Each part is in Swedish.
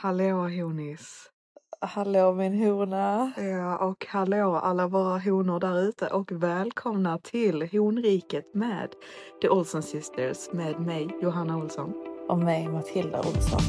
Hallå honis. Hallå min hona. Ja, och hallå alla våra honor där ute och välkomna till honriket med The Olsen Sisters med mig Johanna Olsson. Och mig Matilda Olsson.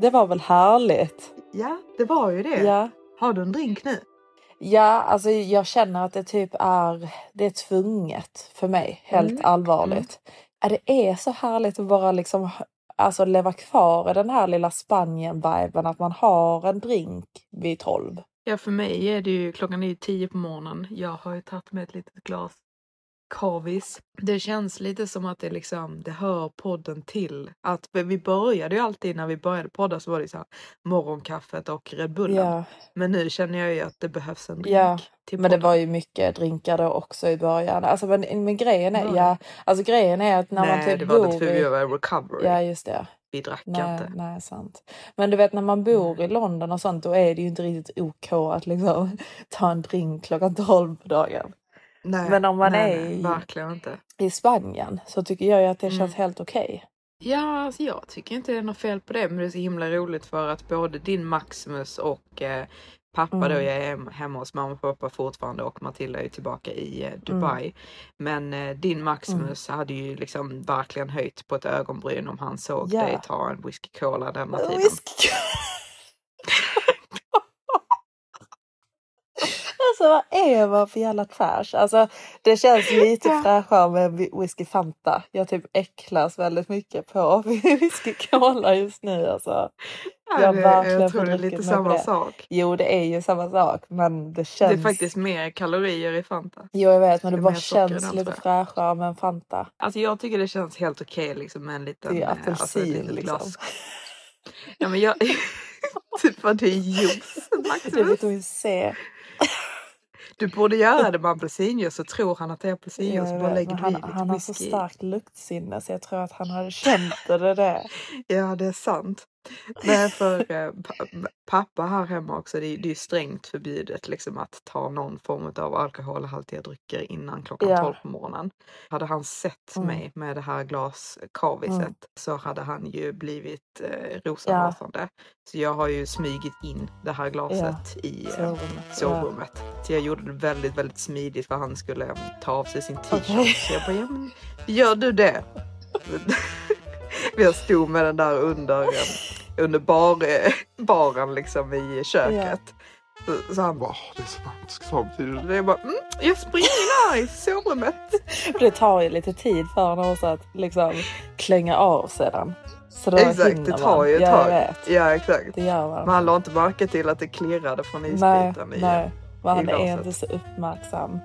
Det var väl härligt? Ja, det var ju det. Ja. Har du en drink nu? Ja, alltså jag känner att det typ är, det är tvunget för mig, helt Mm. allvarligt. Ja, Det är så härligt att bara liksom alltså leva kvar i den här lilla Spanien-viben, att man har en drink vid tolv. Ja, för mig är det ju klockan är ju tio på morgonen. Jag har ju tagit med ett litet glas kavis. Det känns lite som att det liksom, det hör podden till. Att vi började ju alltid när vi började podda så var det så här morgonkaffet och Red Bullen. Ja, Men nu känner jag ju att det behövs en drink. ja. men det var ju mycket drinkar då också i början. Alltså men, men grejen är, ja, alltså grejen är att när Nej, man typ det var bor det för vi var recovery. Ja, just det. Vi drack Nej, inte. nej, sant. Men du vet när man bor i London och sånt, då är det ju inte riktigt OK att liksom ta en drink klockan 12 på dagen. Nej, Men om man nej, är nej, i- verkligen inte. I Spanien så tycker jag ju att det Mm. känns helt okej. Ja, alltså jag tycker inte det är något fel på det, men det är så himla roligt för att både din Maximus och eh, pappa Mm. då, jag är hem- hemma hos mamma och pappa fortfarande och Matilda är tillbaka i eh, Dubai. Men eh, din Maximus hade ju liksom verkligen höjt på ett ögonbryn om han såg Ja. dig ta en whisky cola denna tiden. Whisky. Alltså vad är man för jävla trash? Alltså det känns lite Ja. fräschare med whi- whisky Fanta. Jag typ äcklas väldigt mycket på whisky Cola just nu alltså. Ja, jag det, jag tror det är lite samma det. sak. Jo det är ju samma sak men det känns... Det är faktiskt mer kalorier i Fanta. Jo jag vet men det det är bara känns lite fräschare med en Fanta. Alltså jag tycker det känns helt okej liksom med en liten... Det är eh, alltså, ett apelsin litet liksom. glas. Ja men jag... typ vad det är juice. Det är vitamin C. Du borde göra det med apelsinjuice så tror han att det är apelsinjuice Jag bara lägger han, lite han har så starkt luktsinne så jag tror att han hade känt det. det. Ja det är sant. Nej för eh, pa- pappa här hemma också, det är, det är strängt förbjudet liksom att ta någon form av alkoholhaltiga drycker innan klockan Ja. 12 på morgonen. Hade han sett Mm. mig med det här glas kaviset Mm. så hade han ju blivit eh, rosenrasande. Så jag har ju smygit in det här glaset i eh, Sovrummet. Så jag gjorde det väldigt, väldigt smidigt för han skulle eh, ta av sig sin t-shirt. Okej. Så jag bara, ja men gör du det? jag stod med den där under, eh, under bar, eh, baren liksom i köket. Så, så han bara, "Åh, det är så varmt, det? Jag bara, mm, jag springer här i sovrummet. Ja. Det tar ju lite tid för honom också att liksom klänga av sig den. Så då Exakt, det tar ju ett tag. Ja. Ja exakt. Det gör man. Men han la inte märke till att det klirrade från nej, isbiten i nej. Men han är glaset. inte så uppmärksam.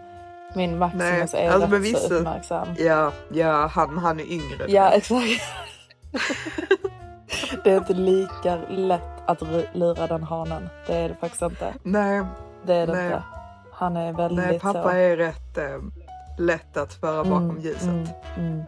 Min Maximus Nej, är alltså, rätt så uppmärksam. Ja, ja han, han är yngre. Ja, exakt. Det är inte lika lätt att lura den hanen. Det är det faktiskt inte. Nej, Det är det Nej. inte. Han är väldigt nej pappa så... är rätt eh, lätt att föra bakom ljuset. Mm, mm.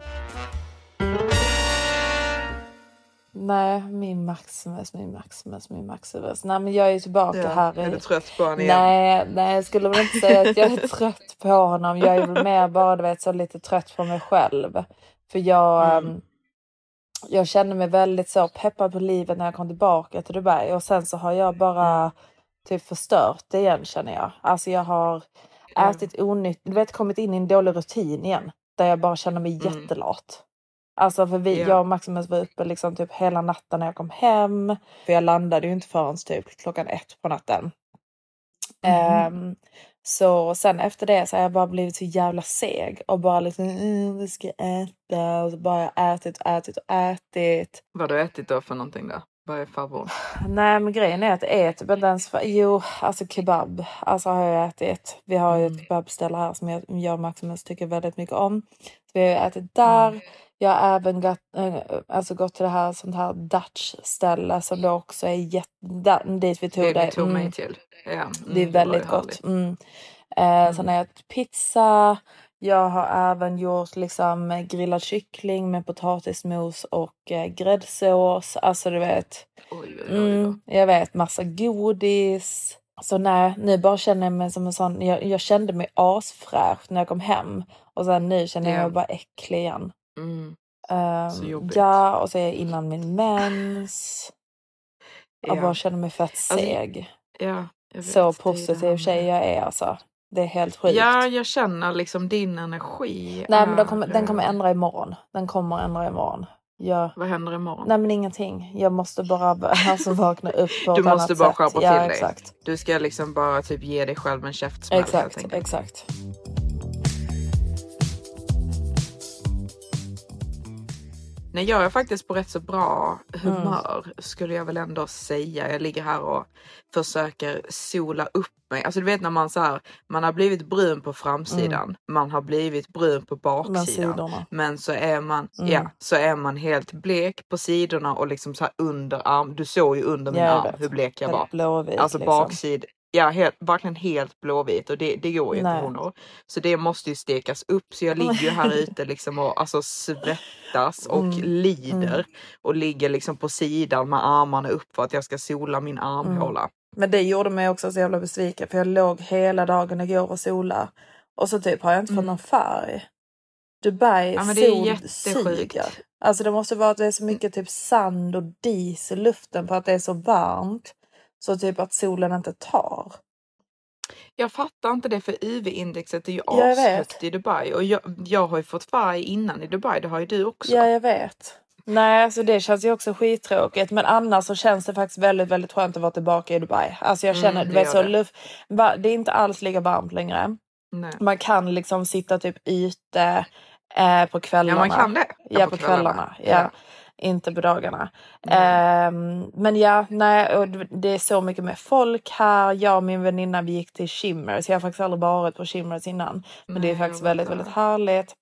Nej, min Maximus, min Maximus, min Maximus. Nej, men jag är tillbaka Ja, här. är du trött på honom igen? Nej, nej, jag skulle väl inte säga att jag är trött på honom. Jag är väl mer bara du vet, så lite trött på mig själv. För jag, Mm. Jag kände mig väldigt så peppad på livet när jag kom tillbaka till Dubai. Och sen så har jag bara typ förstört det igen känner jag. Alltså jag har Mm. ätit onytt, du vet kommit in i en dålig rutin igen. där jag bara känner mig Mm. jättelat. Alltså för vi, Ja. jag och Maximus var uppe liksom typ hela natten när jag kom hem. För jag landade ju inte förrän typ klockan ett på natten. Mhm. Ehm, så sen efter det så har jag bara blivit så jävla seg och bara liksom mm, vi ska äta och så bara jag ätit och ätit och ätit. Vad har du ätit då för någonting då? Vad är favorit? Nej men grejen är att det är typ inte ens jo alltså kebab alltså har jag ätit. Vi har ju ett Mm. kebabställe här som jag, jag och Maximus tycker väldigt mycket om. Så vi har ju ätit där. Mm. Jag har även gått, äh, alltså gått till det här sånt här Dutch ställe som då också är jätte, dit vi tog Det dig. vi tog Mm. mig till. Ja, mm, Det är väldigt ju gott. Mm. Eh, Sen har jag ätit pizza. Jag har även gjort liksom eh, grillad kyckling med potatismos och eh, gräddsås. Alltså du vet. Oj, oj, oj. Mm, jag vet massa godis. Så nej, nu bara känner jag mig som en sån. Jag, jag kände mig asfräsch när jag kom hem och sen nu känner jag Ja. mig bara äcklig igen. Mm. Ehm, Så jobbigt. ja, och så är jag innan min mens. Och Ja. bara känner mig fett Alltså, seg. Ja, jag vet. Så positiv tjej jag är alltså. Det är helt sjukt. Ja, jag känner liksom din energi. Nej men den kommer, den kommer ändra imorgon. Den kommer ändra imorgon. Jag, Vad händer imorgon? nej men ingenting. Jag måste bara alltså, vakna upp på Du ett måste annat bara skärpa ja, till dig. Exakt, Du ska liksom bara typ ge dig själv en käftsmäll exakt, exakt. Nej, jag är faktiskt på rätt så bra Mm. humör skulle jag väl ändå säga. Jag ligger här och försöker sola upp mig. Alltså du vet när man så här, man har blivit brun på framsidan, man har blivit brun på Mm. Baksidan. Men så är man, Mm. ja, så är man helt blek på sidorna och liksom så här under arm. Du såg ju under min arm hur blek jag var. Blåvit. Alltså liksom. baksid, ja helt, verkligen helt blåvit och det, det går ju inte honor. Så det måste ju stekas upp så jag ligger ju här ute liksom och alltså svettas och Mm, lider och ligger liksom på sidan med armarna upp för att jag ska sola min armhåla. Men det gjorde mig också så jävla besviken för jag låg hela dagen igår och sola och så typ har jag inte fått Mm. någon färg. Dubai Ja, men det är sol jättesjukt. suger. Alltså det måste vara att det är så mycket typ sand och dis i luften för att det är så varmt. Så typ att solen inte tar. Jag fattar inte det för UV-indexet är ju Ja, ashögt i Dubai och jag, jag har ju fått färg innan i Dubai, det har ju du också. Ja, jag vet. Nej, alltså det känns ju också skittråkigt. Men annars så känns det faktiskt väldigt, väldigt skönt att vara tillbaka i Dubai. Alltså jag Mm, känner, det du vet så det. luft, det är inte alls lika varmt längre. Nej. Man kan liksom sitta typ ute eh, på Ja kvällarna. man kan det. Ja, på kvällarna. Ja. Inte på dagarna. Ehm, men ja, nej, och det- är så mycket med folk här. Jag och min väninna vi gick till Shimmers. Jag har faktiskt aldrig varit på Shimmers innan. Men det är Nej, faktiskt jag väldigt, väldigt härligt.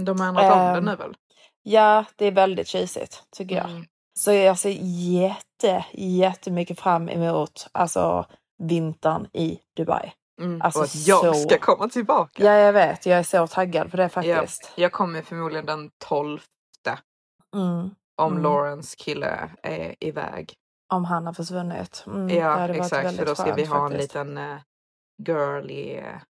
De har ändrat om det Ehm, nu väl? Ja, det är väldigt tjusigt tycker jag. Mm. Så jag ser jätte, jättemycket fram emot alltså, vintern i Dubai. Mm. Alltså, och att jag så- ska komma tillbaka. Ja, jag vet. Jag är så taggad på det faktiskt. jag kommer förmodligen den 12 Mm. Om Mm. Lawrence kille är iväg. Om han har försvunnit. Mm, ja exakt för då ska skönt vi ha en faktiskt. liten uh, girly. eh,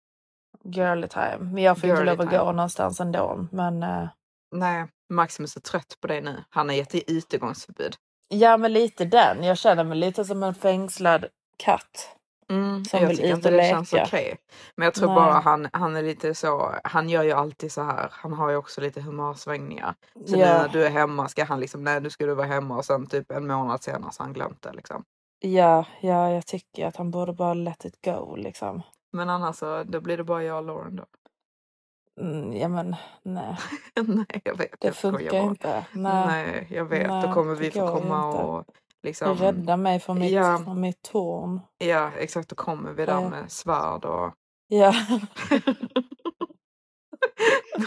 Girly time. Men jag får inte lov att gå någonstans ändå. Men eh, nej, Maximus är trött på det nu. Han har gett utegångsförbud. ja, men lite den. Jag känner mig lite som en fängslad katt. Mm, Som jag vill tycker inte det känns okej. Men jag tror Nej. bara han, han är lite så. Han gör ju alltid så här. Han har ju också lite humörsvängningar. Så Ja. när du är hemma ska han liksom, nej nu ska du vara hemma och sen typ en månad senare så har han glömt det liksom. Ja, ja, jag tycker att han borde bara let it go liksom. Men annars så då blir det bara jag och Lauren då. Mm, ja, men nej. nej jag vet. Det jag funkar inte. Nej. Nej. jag vet. Nej, då kommer vi få komma och liksom. Rädda mig från mitt, Ja. från mitt torn. Ja exakt, då kommer vi där Ja. med svärd och Ja.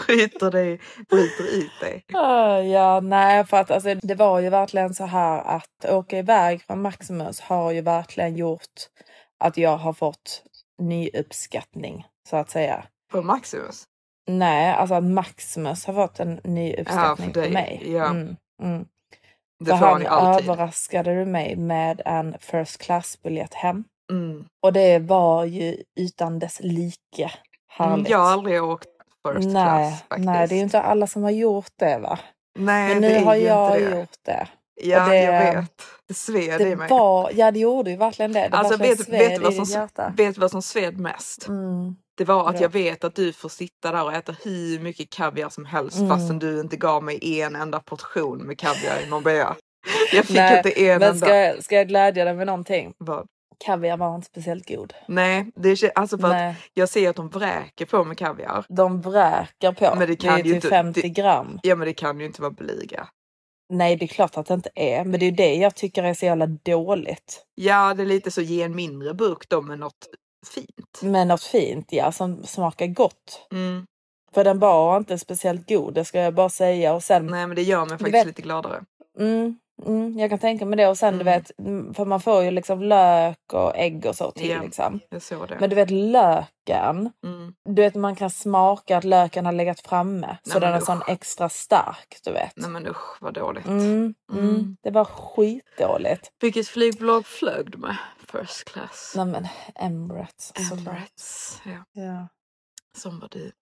bryter, dig, bryter ut dig. Ah, ja, nej, för att alltså, det var ju verkligen så här att åka iväg från Maximus har ju verkligen gjort att jag har fått ny uppskattning så att säga. På Maximus? Nej, alltså att Maximus har fått en ny uppskattning för dig, på mig. ja. Mm, mm. Det För han alltid. överraskade du mig med en first class biljett hem. Mm. Och det var ju utan dess like Mm, härligt. Jag har aldrig åkt first nej, class faktiskt. nej, det är ju inte alla som har gjort det va? Nej, Men nu har jag det. gjort det. Ja, det- jag vet. Det sved i Det mig. var, ja det gjorde ju verkligen det. det Alltså vet, du i vad som, hjärta. vet du vad som sved mest? Mm. Det var att Ja. jag vet att du får sitta där och äta hur mycket kaviar som helst Mm. fastän du inte gav mig en enda portion med kaviar i Marbella. Jag fick Nej, inte en Men enda. ska, jag- ska jag glädja dig med någonting? Vad? Kaviar var inte speciellt god. Nej, det är alltså för att Nej, jag ser att de vräker på med kaviar. de vräker på. Men det kan är ju typ inte- 50 det- gram. Ja men det kan ju inte vara blyga. Nej, det är klart att det inte är. Men det är ju det jag tycker är så jävla dåligt. Ja det är lite så ge en mindre burk då med något fint. Men något fint, ja, som smakar gott. Mm. För den var inte speciellt god, det ska jag bara säga. Och sen, Nej men det gör mig faktiskt vet- lite gladare. mm, mm, jag kan tänka mig det. Och sen du Mm. vet, mm, för man får ju liksom lök och ägg och så till. Ja. Liksom. Jag såg det. Men du vet löken, Mm. du vet man kan smaka att löken har legat framme. så Nej, den men är sån extra stark, du vet. Nej men usch vad dåligt. Det var skitdåligt. Vilket flygbolag flög du med? First class? Nej men Emirates. Emirates. Ja, Ja, som var du.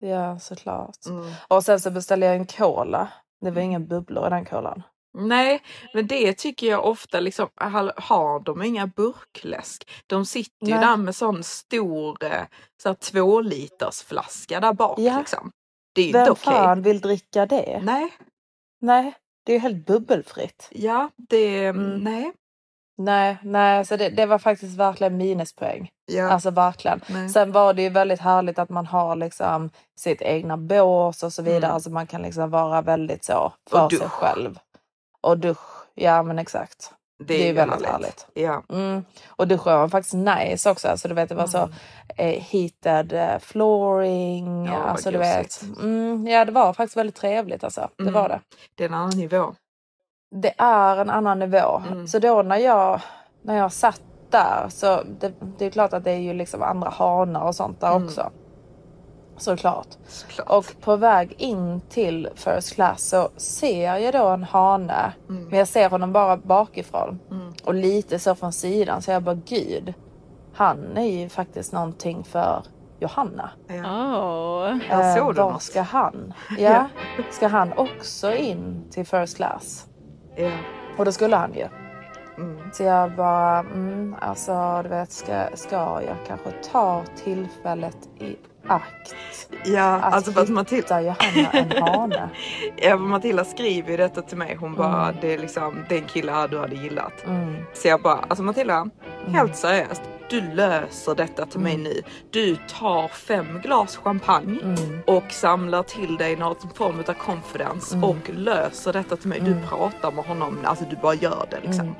ja såklart. Mm. Och sen så beställde jag en cola. Det var inga bubblor i den kolan. Nej, men det tycker jag ofta liksom, har de inga burkläsk? De sitter ju Nej. där med sån stor eh, så här, två liters flaska där bak Ja. liksom. Det är ju Vem inte okej. fan vill dricka det? Nej, Nej, det är ju helt bubbelfritt. ja, det, Mm. nej, Nej, nej, så det, det var faktiskt verkligen minuspoäng. ja, Alltså verkligen. nej. Sen var det ju väldigt härligt att man har liksom sitt egna bås och så vidare. Mm. Alltså man kan liksom vara väldigt så för sig själv. Och dusch, ja men exakt. Det är, ju väldigt härligt. Ja, Mm. Och duschen var faktiskt nice också. Alltså, du vet, det var så Mm. eh, heated eh, flooring. Ja, alltså, du vet. Mm, ja, det var faktiskt väldigt trevligt. Alltså. Det Mm. var det. det är en annan nivå. Det är en annan nivå. Mm. Så då när jag, när jag satt där så det, det är klart att det är ju liksom andra hanar och sånt där Mm. också. Såklart. Såklart. Och på väg in till first class så ser jag då en hane. Mm. Men jag ser honom bara bakifrån. Mm. Och lite så från sidan. Så jag bara gud. Han är ju faktiskt någonting för Johanna. ja. Oh. Här såg du var något. ska han? Ja, ska han också in till first class? Ja. Och det skulle han ju. Mm. Så jag bara, mm, alltså du vet, ska, ska jag kanske ta tillfället i akt ja, att alltså för att Matilda, hitta Johanna en hane? ja, Matilda skriver ju detta till mig. Hon bara, Mm. det är liksom den killen här du hade gillat. Mm, Så jag bara, alltså Matilda, mm, helt seriöst. Du löser detta till mig Mm. nu. Du tar fem glas champagne mm, och samlar till dig någon form av confidence och löser detta till mig. Du pratar med honom, alltså du bara gör det liksom.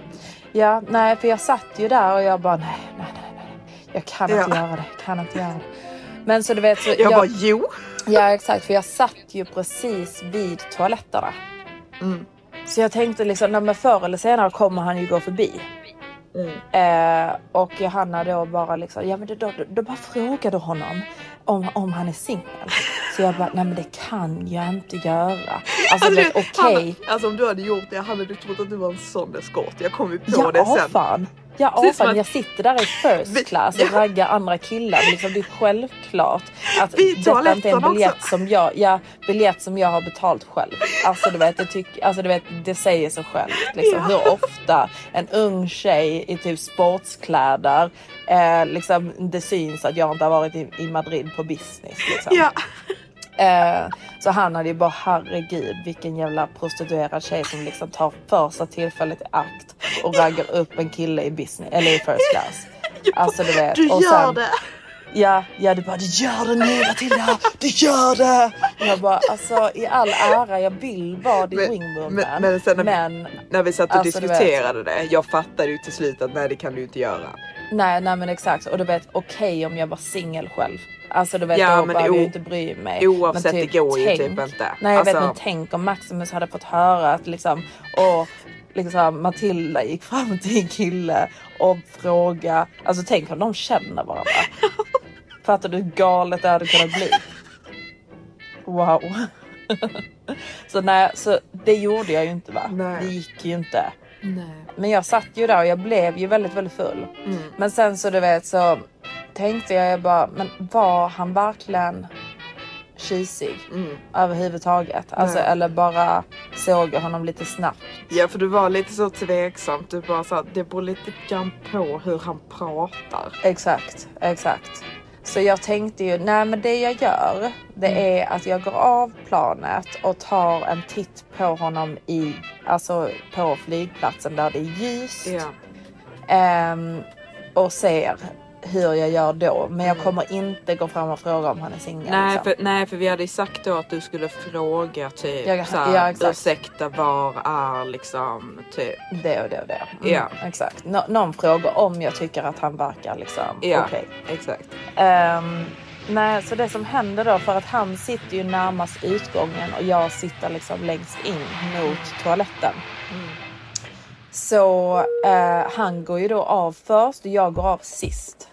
Ja, nej, för jag satt ju där och jag bara, nej, nej, nej, nej. Jag kan inte Ja. göra det, kan inte göra det. Men så du vet, så Jag, bara, jo. ja exakt, för jag satt ju precis vid toaletterna. Mm. Så jag tänkte liksom, nej, men förr eller senare kommer han ju gå förbi. Mm. Eh, och Johanna då bara liksom, ja men då, då, då bara frågade honom om, om han är singel. Så jag bara, nej men det kan jag inte göra. Alltså, vet, okej. han- Alltså om du hade gjort det, hade du trott att du var en sån eskort. Jag kom ju på det Ja sen. fan. Ja som fan, att- jag sitter där i first class och raggar andra killar. Liksom, det är självklart att detta inte är en biljett också. som jag, ja, biljett som jag har betalt själv. Alltså du vet, det, tyck, alltså, du vet, det säger sig själv. Liksom, Ja. Hur ofta en ung tjej i typ sportskläder, eh, liksom, det syns att jag inte har varit i, i Madrid på business. Liksom. Ja. Eh, så han hade ju bara herregud vilken jävla prostituerad tjej som liksom tar första tillfället i akt och raggar upp en kille i business eller i first class. Alltså du vet. Du och gör sen, det. Ja, ja du bara du gör det nu Matilda, du gör det! Jag bara alltså i all ära jag vill vara din wingwoman. men- men sen när vi- men När vi satt och Alltså, diskuterade det, jag fattade ju till slut att nej det kan du inte göra. nej, nej men exakt och du vet okej om jag var singel själv. Alltså du vet Ja, då men behöver jag inte bry mig. Oavsett, Men det går ju tänk- typ inte. Nej jag vet Alltså- men tänk om Maximus hade fått höra att liksom och liksom Matilda gick fram till en kille och frågade. Alltså tänk om de känner varandra. Fattar du hur galet det hade kunnat bli? Wow. så nej, så det gjorde jag ju inte va? Nej. Det gick ju inte. Nej. Men jag satt ju där och jag blev ju väldigt, väldigt full. Mm. Men sen så du vet så tänkte jag jag bara, men var han verkligen kisig Mm. överhuvudtaget? Alltså, Nej. eller bara såg jag honom lite snabbt? Ja för du var lite så tveksamt. Du bara sa det beror lite grann på hur han pratar. Exakt, exakt. Så jag tänkte ju, nej men det jag gör det är att jag går av planet och tar en titt på honom i, alltså på flygplatsen där det är ljust. Ja. Ehm, och ser hur jag gör då. Men jag kommer inte gå fram och fråga om han är singel. Nej, liksom. för, nej för vi hade ju sagt då att du skulle fråga typ Ja, såhär, ja, exakt. ursäkta var är liksom typ. Det och det och det. Mm, Ja. Exakt. Nå- någon frågar om jag tycker att han verkar liksom Ja, okej. exakt. Ehm, nej, så det som händer då, för att han sitter ju närmast utgången och jag sitter liksom längst in mot toaletten. Mm. Så eh, han går ju då av först och jag går av sist.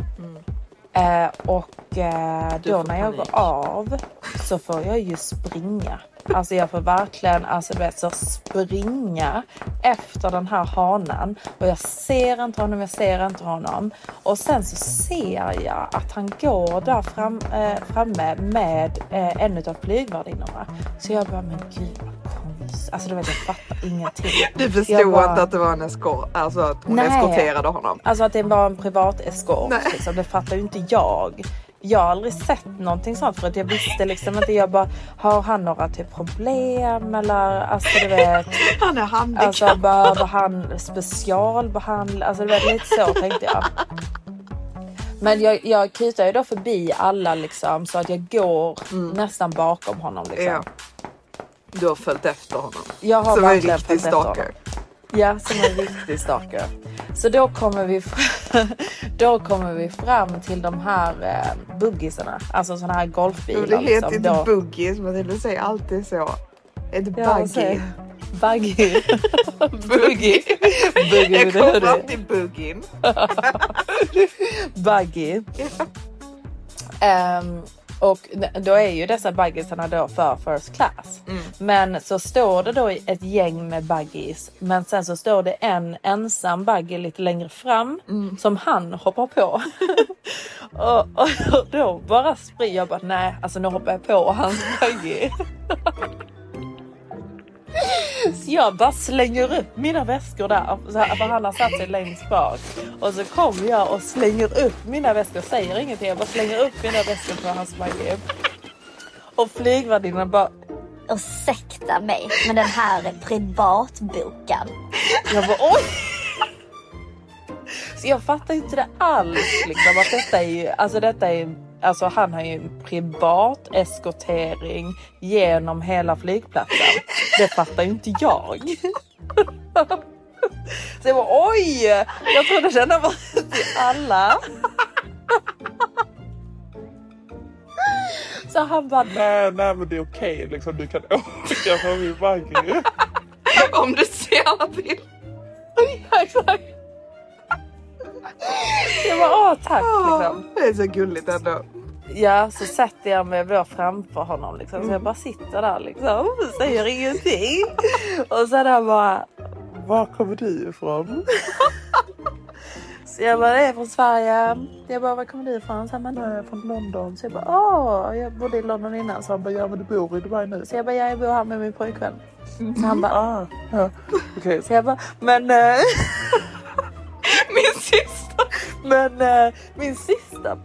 Eh, och eh, då när jag panik. går av så får jag ju springa. Alltså jag får verkligen alltså du vet, så springa efter den här hanen och jag ser inte honom, jag ser inte honom. Och sen så ser jag att han går där fram, eh, framme med eh, en av flygvärdinnorna. Så jag bara, men gud vad. Alltså du vet jag fattar ingenting. Du förstod bara- inte att det var en eskort, alltså att hon Nej. eskorterade honom. Alltså att det var en privat eskort. Liksom, det fattar ju inte jag. Jag har aldrig sett någonting sånt för att jag visste liksom inte. Jag bara, har han några typ problem eller alltså du vet. Han är handikappad. Alltså behöver han specialbehandla? Alltså du vet lite så tänkte jag. Men jag, jag kutar ju då förbi alla liksom så att jag går nästan bakom honom. Liksom. ja. Du har följt efter honom. Jag har Som en riktig stalker. Ja, som en riktig stalker. Så då kommer vi, fram, då kommer vi fram till de här eh, buggisarna, alltså sådana här golfbilar. Men det heter liksom, inte då. som du säger alltid så. Ett Ja, buggy. Buggy. Buggy. Buggy Jag med kom det. fram till buggyn. Buggy. Ehm, och då är ju dessa buggisarna då för first class. Men så står det då ett gäng med buggies. Men sen så står det en ensam buggy lite längre fram som han hoppar på. och, och, då bara springer jag bara nej, alltså nu hoppar jag på hans buggy. Så jag bara slänger upp mina väskor där. För han har satt sig längst bak. Och så kommer jag och slänger upp mina väskor. Säger ingenting. Jag bara slänger upp mina väskor på hans buggy. Och flygvärdinnan bara... Ursäkta mig, men den här är privatbokad. Jag bara oj! Så jag fattar inte det alls. Liksom, att detta är ju... Alltså detta är Alltså han har ju en privat eskortering genom hela flygplatsen. Det fattar ju inte jag. Så jag bara oj! Jag trodde denna var till alla. Så han bara Nej, nej men det är okej liksom. Du kan åka från min buggy. Om du ser alla bilder. ja, exakt. Jag bara åh tack liksom. Det är så gulligt ändå. Ja, så sätter jag mig då framför honom liksom. Så jag bara sitter där liksom. Säger ingenting. Och sen han bara. Var kommer du ifrån? Så jag bara, det är från Sverige. Jag bara, var kommer du ifrån? Så han bara, nej, från London. Så jag bara, åh, jag bodde i London innan. Så han bara, ja men du bor i Dubai nu. Så jag bara, ja, jag bor här med min pojkvän. Så han bara, Ah, ja. Okej, så jag bara, men, eh, Min sista. men eh, min sista.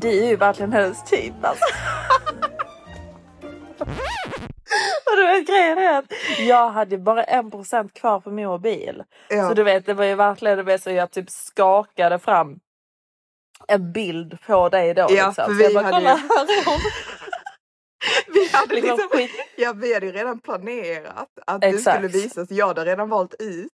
Du är ju verkligen hennes typ alltså. Och du vet grejen är att jag hade bara en procent kvar på min mobil. Ja. Så du vet, det var ju verkligen det vet, så jag typ skakade fram en bild på dig då. Ja, liksom. för Så vi jag bara, hade kolla ju- här. Vi hade Liksom liksom, ja, vi hade ju redan planerat att du Exakt. skulle visa. Jag hade redan valt ut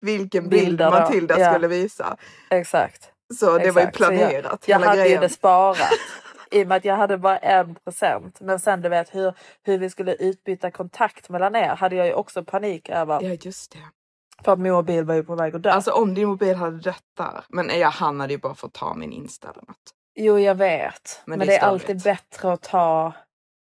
vilken bild Bilder då, Matilda ja. skulle visa. Exakt. Så det var ju exakt. Så jag- planerat. Jag, hela hade ju grejen. det sparat. I och med att jag hade bara en procent. Men sen du vet hur, hur vi skulle utbyta kontakt mellan er hade jag ju också panik över. Ja just det. För att min mobil var ju på väg att dö. Alltså om din mobil hade dött där. Men ja, han hade ju bara fått ta min inställning. Jo jag vet. Men Men, det är det är alltid bättre att ta...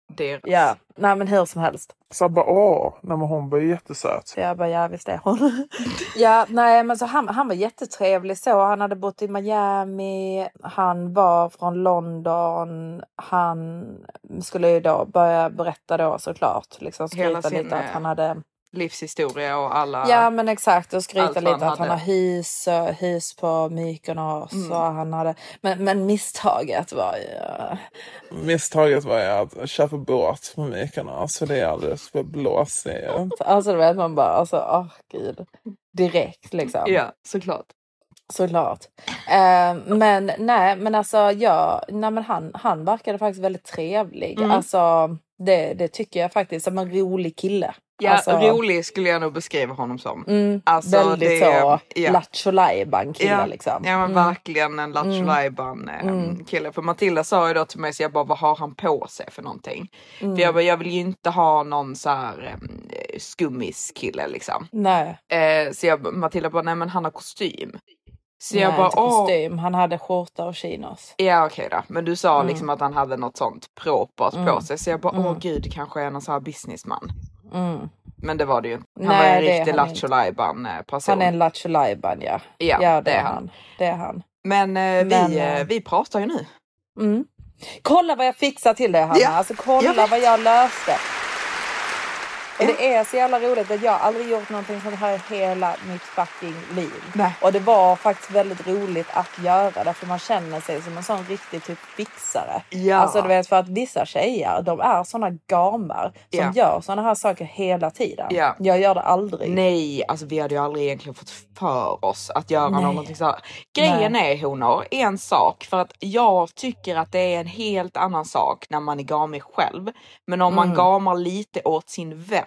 Deras. Ja, nej men hur som helst. Bara åh, nej men hon var ju jättesöt. Så jag bara, ja visst är hon. ja, nej men så han, han var jättetrevlig så. Han hade bott i Miami. Han var från London. Han skulle ju då börja berätta då såklart. Liksom Hela sin, lite att eh, han hade livshistoria och alla... Ja men exakt och skryta lite han att han har hus, hus på Mykonos Mm. och han hade... Men, men misstaget var ju... Misstaget var ju att köpa båt på Mykonos för det är alldeles för blåsigt. Alltså du vet man bara alltså åh gud. Direkt liksom. Ja, såklart. Såklart. Eh, men nej men alltså ja, nej, men han, han verkade faktiskt väldigt trevlig. Mm. Alltså det, det tycker jag faktiskt som en rolig kille. Ja, alltså, rolig skulle jag nog beskriva honom som. Mm, Alltså, väldigt det- så ja. lattjo kille Ja, liksom. Ja men Mm. verkligen en Lattjo Mm. Lajban eh, Mm. kille. För Matilda sa ju då till mig så jag bara vad har han på sig för någonting? Mm. För jag bara jag vill ju inte ha någon så här eh, skummis kille liksom. Nej, Eh, så jag, Matilda bara nej men han har kostym. Så jag nej bara inte åh. kostym. Han hade skjorta och chinos. Ja okej då, men du sa Mm. liksom att han hade något sånt propert på Mm. sig så jag bara åh Mm. gud det kanske är någon sån här businessman. Mm. Men det var det ju inte. Han Nej, var en det riktig han Lattjo person. Han är en lattjo ja. Ja, Ja, det är han. Det är han. Men, eh, Men, vi, eh, eh, vi pratar ju nu. Mm. Kolla vad jag fixar till dig Hanna. Ja, Alltså kolla vet. vad jag löste. Och det är så jävla roligt att jag aldrig gjort någonting sånt här hela mitt fucking liv. Nej. Och det var faktiskt väldigt roligt att göra det för man känner sig som en sån riktig typ fixare. Ja. Alltså du vet för att vissa tjejer de är såna gamar som Ja. gör såna här saker hela tiden. Ja. Jag gör det aldrig. Nej, alltså vi hade ju aldrig egentligen fått för oss att göra Nej. någonting så här. Grejen är honor, en sak för att jag tycker att det är en helt annan sak när man är gamig själv. Men om man Mm. gamar lite åt sin vän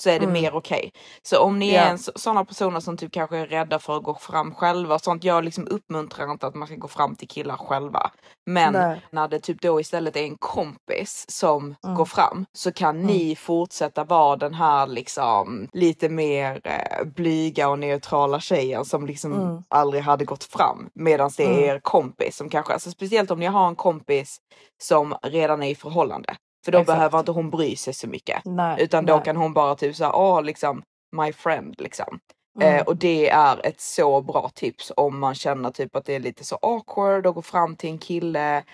så är det Mm. mer okej. Så om ni Ja. är en, sådana personer som typ kanske är rädda för att gå fram själva och sånt. Jag liksom uppmuntrar inte att man ska gå fram till killar själva. Men Nej. när det typ då istället är en kompis som Mm. går fram så kan ni fortsätta vara den här liksom lite mer eh, blyga och neutrala tjejen som liksom Mm. aldrig hade gått fram. Medan det är Mm. er kompis som kanske, alltså speciellt om ni har en kompis som redan är i förhållande. För då Exakt. behöver inte hon bry sig så mycket. Nej. Utan då nej. kan hon bara typ såhär, åh liksom my friend liksom. Mm. Eh, och det är ett så bra tips om man känner typ att det är lite så awkward att gå fram till en kille.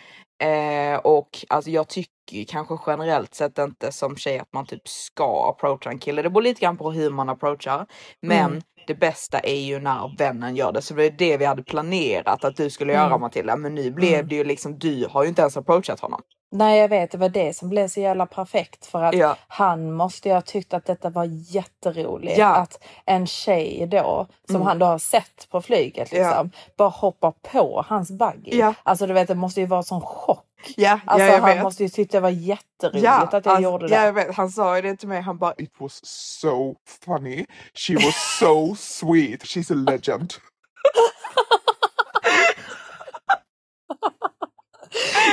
Eh, och alltså jag tycker kanske generellt sett inte som tjej att man typ ska approacha en kille. Det beror lite grann på hur man approachar. Men Mm. Det bästa är ju när vännen gör det. Så det är det vi hade planerat att du skulle göra Mm. Matilda. Men nu blev Mm. det ju liksom, du har ju inte ens approachat honom. Nej jag vet, det var det som blev så jävla perfekt för att Ja. han måste ju ha tyckt att detta var jätteroligt. Ja. Att en tjej då, som Mm. han då har sett på flyget Ja. liksom, bara hoppar på hans buggy. Ja. Alltså du vet det måste ju vara sån chock. Ja, Alltså ja jag han vet. måste ju tycka det var jätteroligt Ja, att jag alltså, gjorde det. ja, jag vet. Han sa ju det till mig, han bara It was so funny. She was so sweet. She's a legend.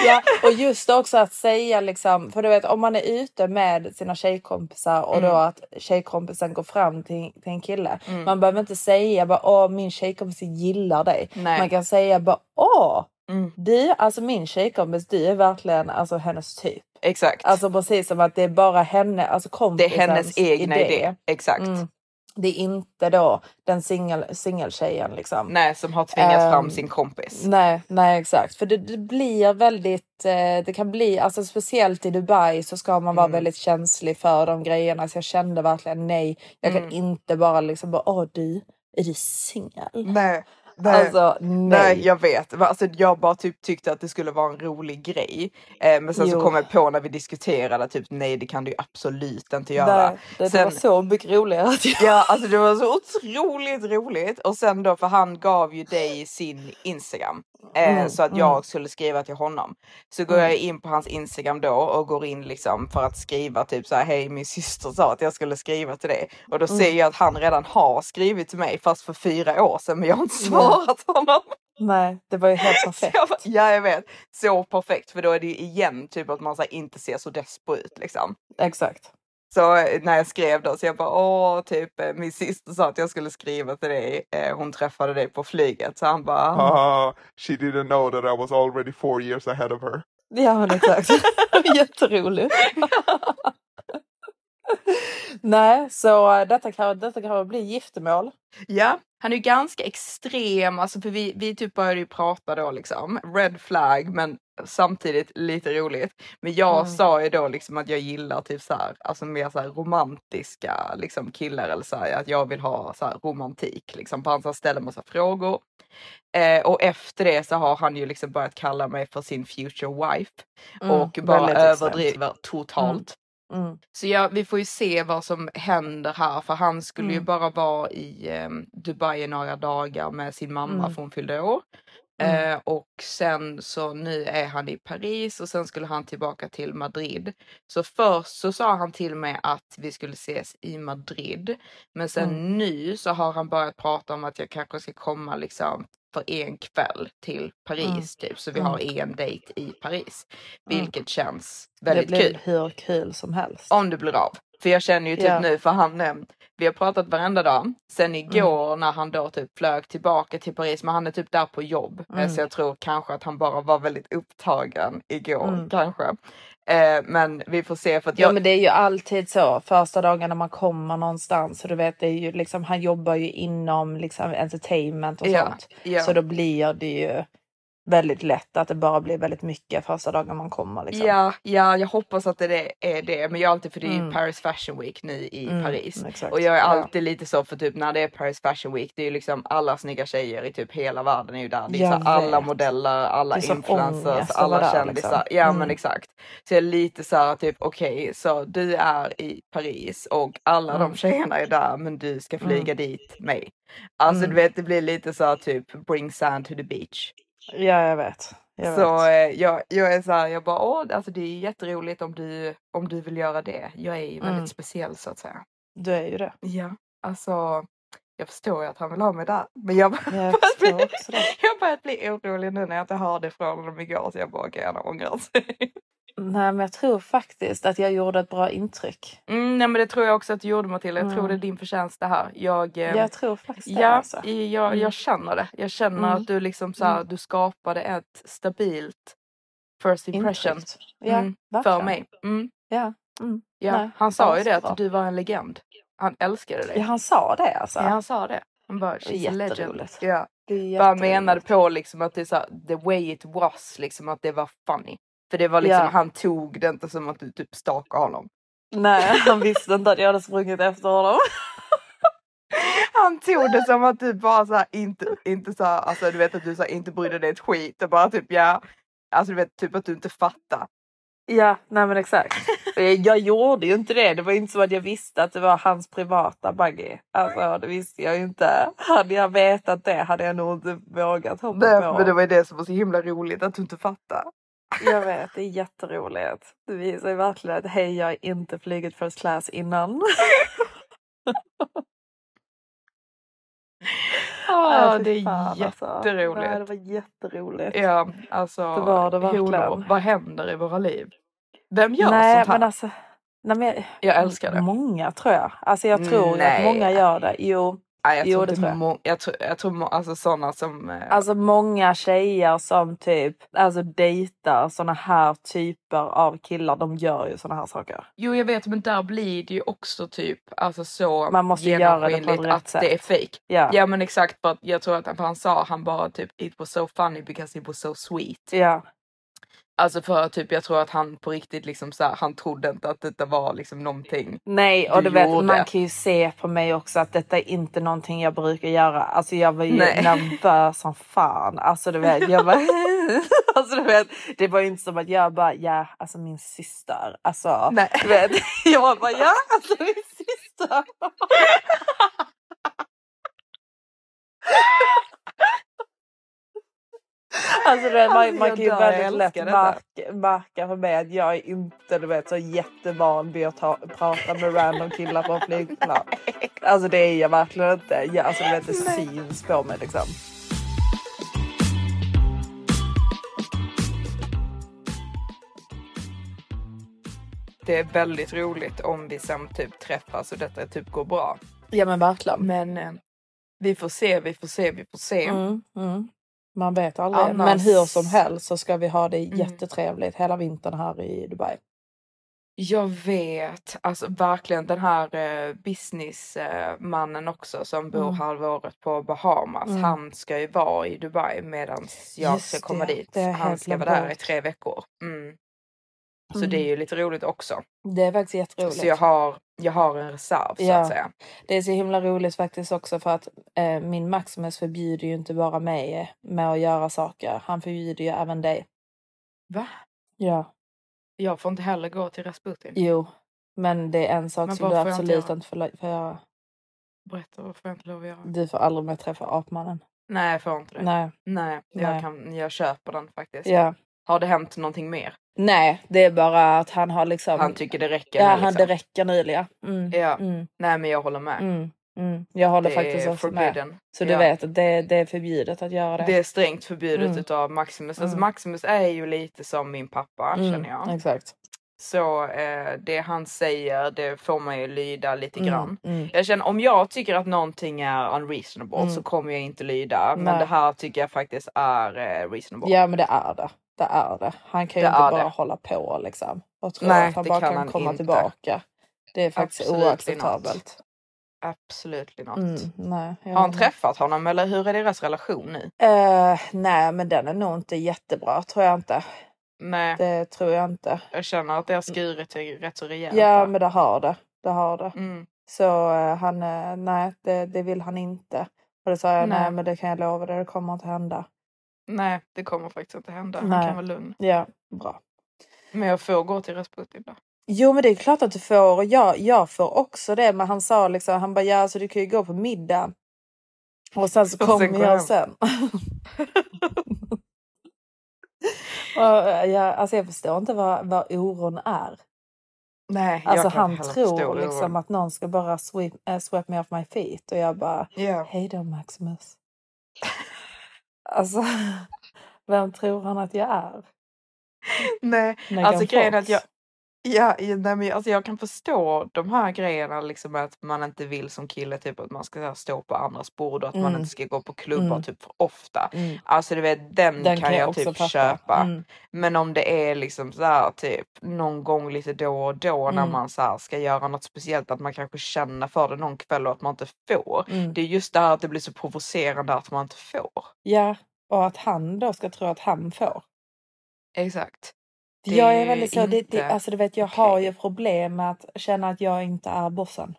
Ja, och just också att säga liksom, för du vet om man är ute med sina tjejkompisar och då Mm. att tjejkompisen går fram till, till en kille. Man behöver inte säga bara åh min tjejkompis gillar dig. Nej. Man kan säga bara åh Mm. du, alltså min tjejkompis, du är verkligen alltså hennes typ. exakt. Alltså precis som att det är bara henne, alltså det är kompisens hennes egna idé. Exakt. Mm. Det är inte då den singel, singeltjejen liksom. Nej, som har tvingat fram Ehm, sin kompis. Nej, nej exakt. För det, det blir väldigt, eh, det kan bli, alltså speciellt i Dubai så ska man vara Mm. väldigt känslig för de grejerna. Så jag kände verkligen nej, jag kan Mm. inte bara liksom bara, åh du, är du singel? Nej, Alltså nej. Nej, jag vet. Alltså, jag bara typ tyckte att det skulle vara en rolig grej. Eh, men sen så Jo. kom jag på när vi diskuterade typ nej, det kan du absolut inte göra. Nej, det, det Sen- var så mycket roligare. Att jag... Ja, alltså det var så otroligt roligt. Och sen då, för han gav ju dig sin Instagram. Eh, Mm, så att mm. jag skulle skriva till honom. Så går jag in på hans Instagram då och går in liksom för att skriva typ så här, hej min syster sa att jag skulle skriva till dig. Och då Mm. ser jag att han redan har skrivit till mig fast för fyra år sedan men jag har inte svarat honom. Nej, det var ju helt perfekt. jag bara, ja jag vet, så perfekt för då är det ju igen typ att man så här, inte ser så despo ut liksom. Exakt. Så eh, när jag skrev då så jag bara åh typ eh, min syster sa att jag skulle skriva till dig. Eh, hon träffade dig på flyget så han bara Uh, she didn't know that I was already four years ahead of her. Ja men exakt. Jätteroligt. Nej, så eh, detta kan, detta kan bli giftermål. ja. Han är ju ganska extrem, alltså för vi, vi typ började ju prata då liksom. Red flag men samtidigt lite roligt. Men jag Mm. sa ju då liksom att jag gillar typ så här, alltså mer så här romantiska liksom killar eller så här, att jag vill ha så här romantik liksom. För han så här ställer massa frågor. Eh, och efter det så har han ju liksom börjat kalla mig för sin future wife Mm, och bara överdriver totalt. Mm. Så ja, vi får ju se vad som händer här för han skulle ju Mm. bara vara i eh, Dubai i några dagar med sin mamma Mm. för hon fyllde år. Mm. Eh, och sen så nu är han i Paris och sen skulle han tillbaka till Madrid. Så först så sa han till mig att vi skulle ses i Madrid. Men sen Mm. nu så har han börjat prata om att jag kanske ska komma liksom för en kväll till Paris typ. Så vi Mm. har en dejt i Paris. Mm. Vilket känns Det väldigt blir kul. hur kul som helst. Om det blir av. För jag känner ju typ Ja. nu, för han, eh, vi har pratat varenda dag. Sen Mm. igår när han då typ flög tillbaka till Paris, men han är typ där på jobb. Eh, Mm. Så jag tror kanske att han bara var väldigt upptagen igår Mm. kanske. Eh, men vi får se för att Ja jag, men det är ju alltid så första dagarna man kommer någonstans. Så du vet, det är ju liksom, han jobbar ju inom liksom entertainment och Ja, sånt. ja. Så då blir det ju väldigt lätt att det bara blir väldigt mycket första dagen man kommer. Liksom. Ja, ja, jag hoppas att det är det. Men jag är alltid, för det är Mm. Paris Fashion Week nu i Mm, Paris. exakt. Och jag är Ja. alltid lite så för typ när det är Paris Fashion Week, det är ju liksom alla snygga tjejer i typ hela världen är ju där. Det är så alla modeller, alla influencers, alla där, kändisar. liksom. Ja Mm. men exakt. Så jag är lite så här typ okej, så du är i Paris och alla Mm. de tjejerna är där men du ska flyga dit mig. Alltså Mm. du vet det blir lite så här typ bring sand to the beach. Ja jag vet. Jag Så vet. eh, jag, jag är så här, jag bara åh, alltså det är jätteroligt om du, om du vill göra det. Jag är ju väldigt Mm. speciell så att säga. Du är ju det. Ja, alltså jag förstår ju att han vill ha mig där. Men jag, börjar bli, det. jag börjar bli orolig nu när jag inte hörde från honom igår så jag bara okej han ångrar sig. Nej men jag tror faktiskt att jag gjorde ett bra intryck. Mm, nej men det tror jag också att du gjorde Matilda. Jag tror Mm. det är din förtjänst det här. Jag, eh, Jag tror faktiskt det. Ja, Alltså. jag, Mm. jag känner det. Jag känner Mm. att du liksom så här, Mm. du skapade ett stabilt first impression. Ja, mm, för mig. Ja. Ja, Nej, han sa ju det att du var en legend. Han älskade dig. Ja, han sa det alltså. Ja, han sa det. Han bara, she's a legend. Ja. Jätteroligt. menade på liksom att det är så här, the way it was, liksom att det var funny. För det var liksom, Ja. han tog det inte som att du typ stalkade honom. Nej, han visste inte att jag hade sprungit efter honom. Han tog det som att du bara så här, inte, inte så här, alltså du vet att du så här, inte brydde dig ett skit och bara typ ja, alltså du vet typ att du inte fattar. Ja, nej men exakt. Jag, gjorde ju inte det. Det var inte som att jag visste att det var hans privata buggy. Alltså det visste jag ju inte. Hade jag vetat det hade jag nog inte vågat hoppa Det, på. men det var ju det som var så himla roligt att du inte fattar. Jag vet, det är jätteroligt. Det visar verkligen att hej, jag har inte flugit first class innan. Ja, Nej, det är fan, alltså. jätteroligt. Nej, det var jätteroligt. Ja, alltså Det var det verkligen. honor, vad händer i våra liv? Vem gör nej, sånt här? men alltså. Nej, men jag, älskar det. Många tror jag. Alltså jag tror Nej. att många gör det. Jo, Nej, jag Jo, tror det inte tror jag. må- jag tror, jag tror må- alltså sådana som... eh, Alltså många tjejer som typ alltså dejtar såna här typer av killar, de gör ju såna här saker. Jo jag vet men där blir det ju också typ alltså så Man måste göra det på rätt att det är sätt. fake. Ja, Ja men exakt för jag tror att han sa han bara typ it was so funny because it was so sweet. ja, Alltså för typ jag tror att han på riktigt liksom så här, han trodde inte att detta var liksom någonting. nej och Du du vet gjorde. man kan ju se på mig också att detta är inte någonting jag brukar göra. Alltså jag var ju Nej. nervös som fan. Alltså du vet, jag var, alltså du vet, det var ju inte som att jag bara ja, alltså min syster. Alltså Nej. du vet, jag bara ja, alltså min syster. Alltså det, man, Alltså, man kan ju dör, väldigt lätt märka, märka för mig att jag är inte du vet, så jättevan vid att ta, prata med random killar på flygplan. Alltså det är jag verkligen inte. Jag, alltså, du vet, det syns på mig liksom. Det är väldigt roligt om vi sen typ träffas och detta typ går bra. Ja men verkligen. Men eh, vi får se, vi får se, vi får se. Mm, mm. Man vet aldrig. Annars- Men hur som helst så ska vi ha det Mm. jättetrevligt hela vintern här i Dubai. Jag vet, alltså verkligen den här eh, businessmannen också som bor Mm. halvåret på Bahamas. Mm. Han ska ju vara i Dubai medan jag Just ska komma det, dit. det Han ska vara där i tre veckor. Mm. Så Mm. det är ju lite roligt också. Det är faktiskt jätteroligt. Så jag har, jag har en reserv så Ja. att säga. Det är så himla roligt faktiskt också för att eh, min Maximus förbjuder ju inte bara mig med att göra saker. Han förbjuder ju även dig. Va? Ja. Jag får inte heller gå till Rasputin. Jo. Men det är en sak Men som du absolut inte får, får göra. Berätta, vad får jag inte lov att göra? Du får aldrig mer träffa apmannen. Nej, jag får inte det. Nej. Nej, jag, Nej. Kan, jag köper den faktiskt. Ja. Har det hänt någonting mer? Nej, det är bara att han har liksom... Han tycker det räcker Ja, nu han, liksom. det räcker nu ja. Mm. Ja. Mm. Nej, men jag håller med. Mm. Mm. Jag håller det faktiskt också med. forbidden. Så du Ja. vet att det, det är förbjudet att göra det. Det är strängt förbjudet Mm. utav Maximus. Alltså Mm. Maximus är ju lite som min pappa Mm, känner jag. Exakt. Så eh, det han säger det får man ju lyda lite grann. Mm. Mm. Jag känner om jag tycker att någonting är unreasonable Mm. så kommer jag inte lyda. Men Nej. det här tycker jag faktiskt är eh, reasonable. Ja men det är det. Det är det. Han kan ju Det inte bara det. hålla på liksom. Och tro Nej, att han det bara kan kan, komma inte. tillbaka. Det är faktiskt Absolutely oacceptabelt. Absolut not. Mm, nej, Har han träffat honom eller hur är deras relation nu? Eh, nej men den är nog inte jättebra tror jag inte. Nej, Det tror jag inte. jag känner att det har skurit sig rätt så rejält. Ja där. men det har det. Det har det. Mm. Så eh, han, eh, nej det, det vill han inte. Och då sa jag nej. Nej. men det kan jag lova dig, det kommer inte hända. Nej, det kommer faktiskt inte hända. Han Nej. kan vara lugn. Ja, bra. Men jag får gå till Rasputin då. Jo men det är klart att du får och jag, jag får också det. Men han sa liksom, han bara ja så du kan ju gå på middag. Och sen så kommer jag hem. sen. och, jag, alltså jag förstår inte vad, vad oron är. Nej, Alltså han tror liksom att någon ska bara sweep, äh, sweep me off my feet. Och jag bara, Ja. hej då Maximus. Alltså, vem tror han att jag är? Nej, Megan alltså grejen är att jag... Ja, nej, men alltså jag kan förstå de här grejerna, liksom att man inte vill som kille typ att man ska här, stå på andras bord och att man Mm. inte ska gå på klubbar Mm. typ för ofta. Mm. Alltså du vet, den, Den kan, jag, typ köpa. Mm. Men om det är liksom så här typ någon gång lite då och då när Mm. man så här, ska göra något speciellt, att man kanske känner för det någon kväll och att man inte får. Mm. Det är just det här att det blir så provocerande att man inte får. Ja, och att han då ska tro att han får. Exakt. Det jag är väldigt så, det, det, alltså du vet jag okej. har ju problem med att känna att jag inte är bossen.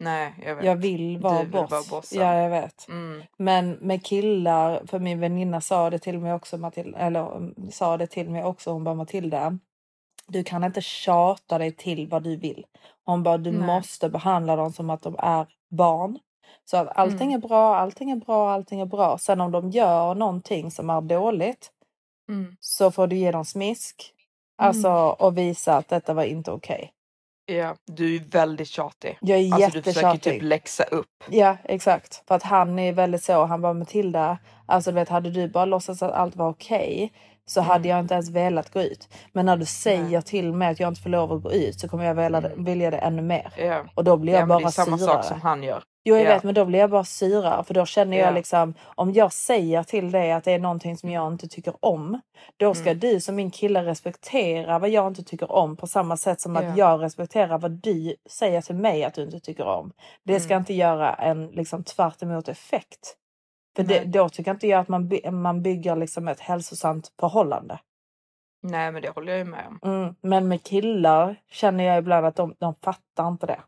Nej, jag vet. Jag vill vara Du vill boss. vara bossen. Ja, jag vet. Mm. Men med killar, för min väninna sa det till mig också, Matilda, eller mm, sa det till mig också, hon bara Matilda, du kan inte tjata dig till vad du vill. Hon bara, du Nej. måste behandla dem som att de är barn. Så att allting Mm. är bra, allting är bra, allting är bra. Sen om de gör någonting som är dåligt Mm. så får du ge dem smisk. Alltså och visa att detta var inte okej. Ja, du är väldigt tjatig. Jag är Alltså du försöker typ läxa upp. Ja exakt. För att han är väldigt så. Han bara Matilda. Alltså du vet hade du bara låtsats att allt var okej. Så Mm. hade jag inte ens velat gå ut. Men när du säger till mig att jag inte får lov att gå ut så kommer jag vilja, Mm. vilja det ännu mer. Ja. Och då blir jag Ja, men det bara är samma syrare. sak som han gör. Jo jag Ja. vet men då blir jag bara syrare. För då känner jag Ja. liksom om jag säger till dig att det är någonting som jag inte tycker om. Då ska Mm. du som min kille respektera vad jag inte tycker om på samma sätt som Ja. att jag respekterar vad du säger till mig att du inte tycker om. Det ska Mm. inte göra en liksom tvärt emot effekt. För det, då tycker inte jag att man, by- man bygger liksom ett hälsosamt förhållande. Nej, men det håller jag ju med om. Mm. Men med killar känner jag ibland att de, de fattar inte det.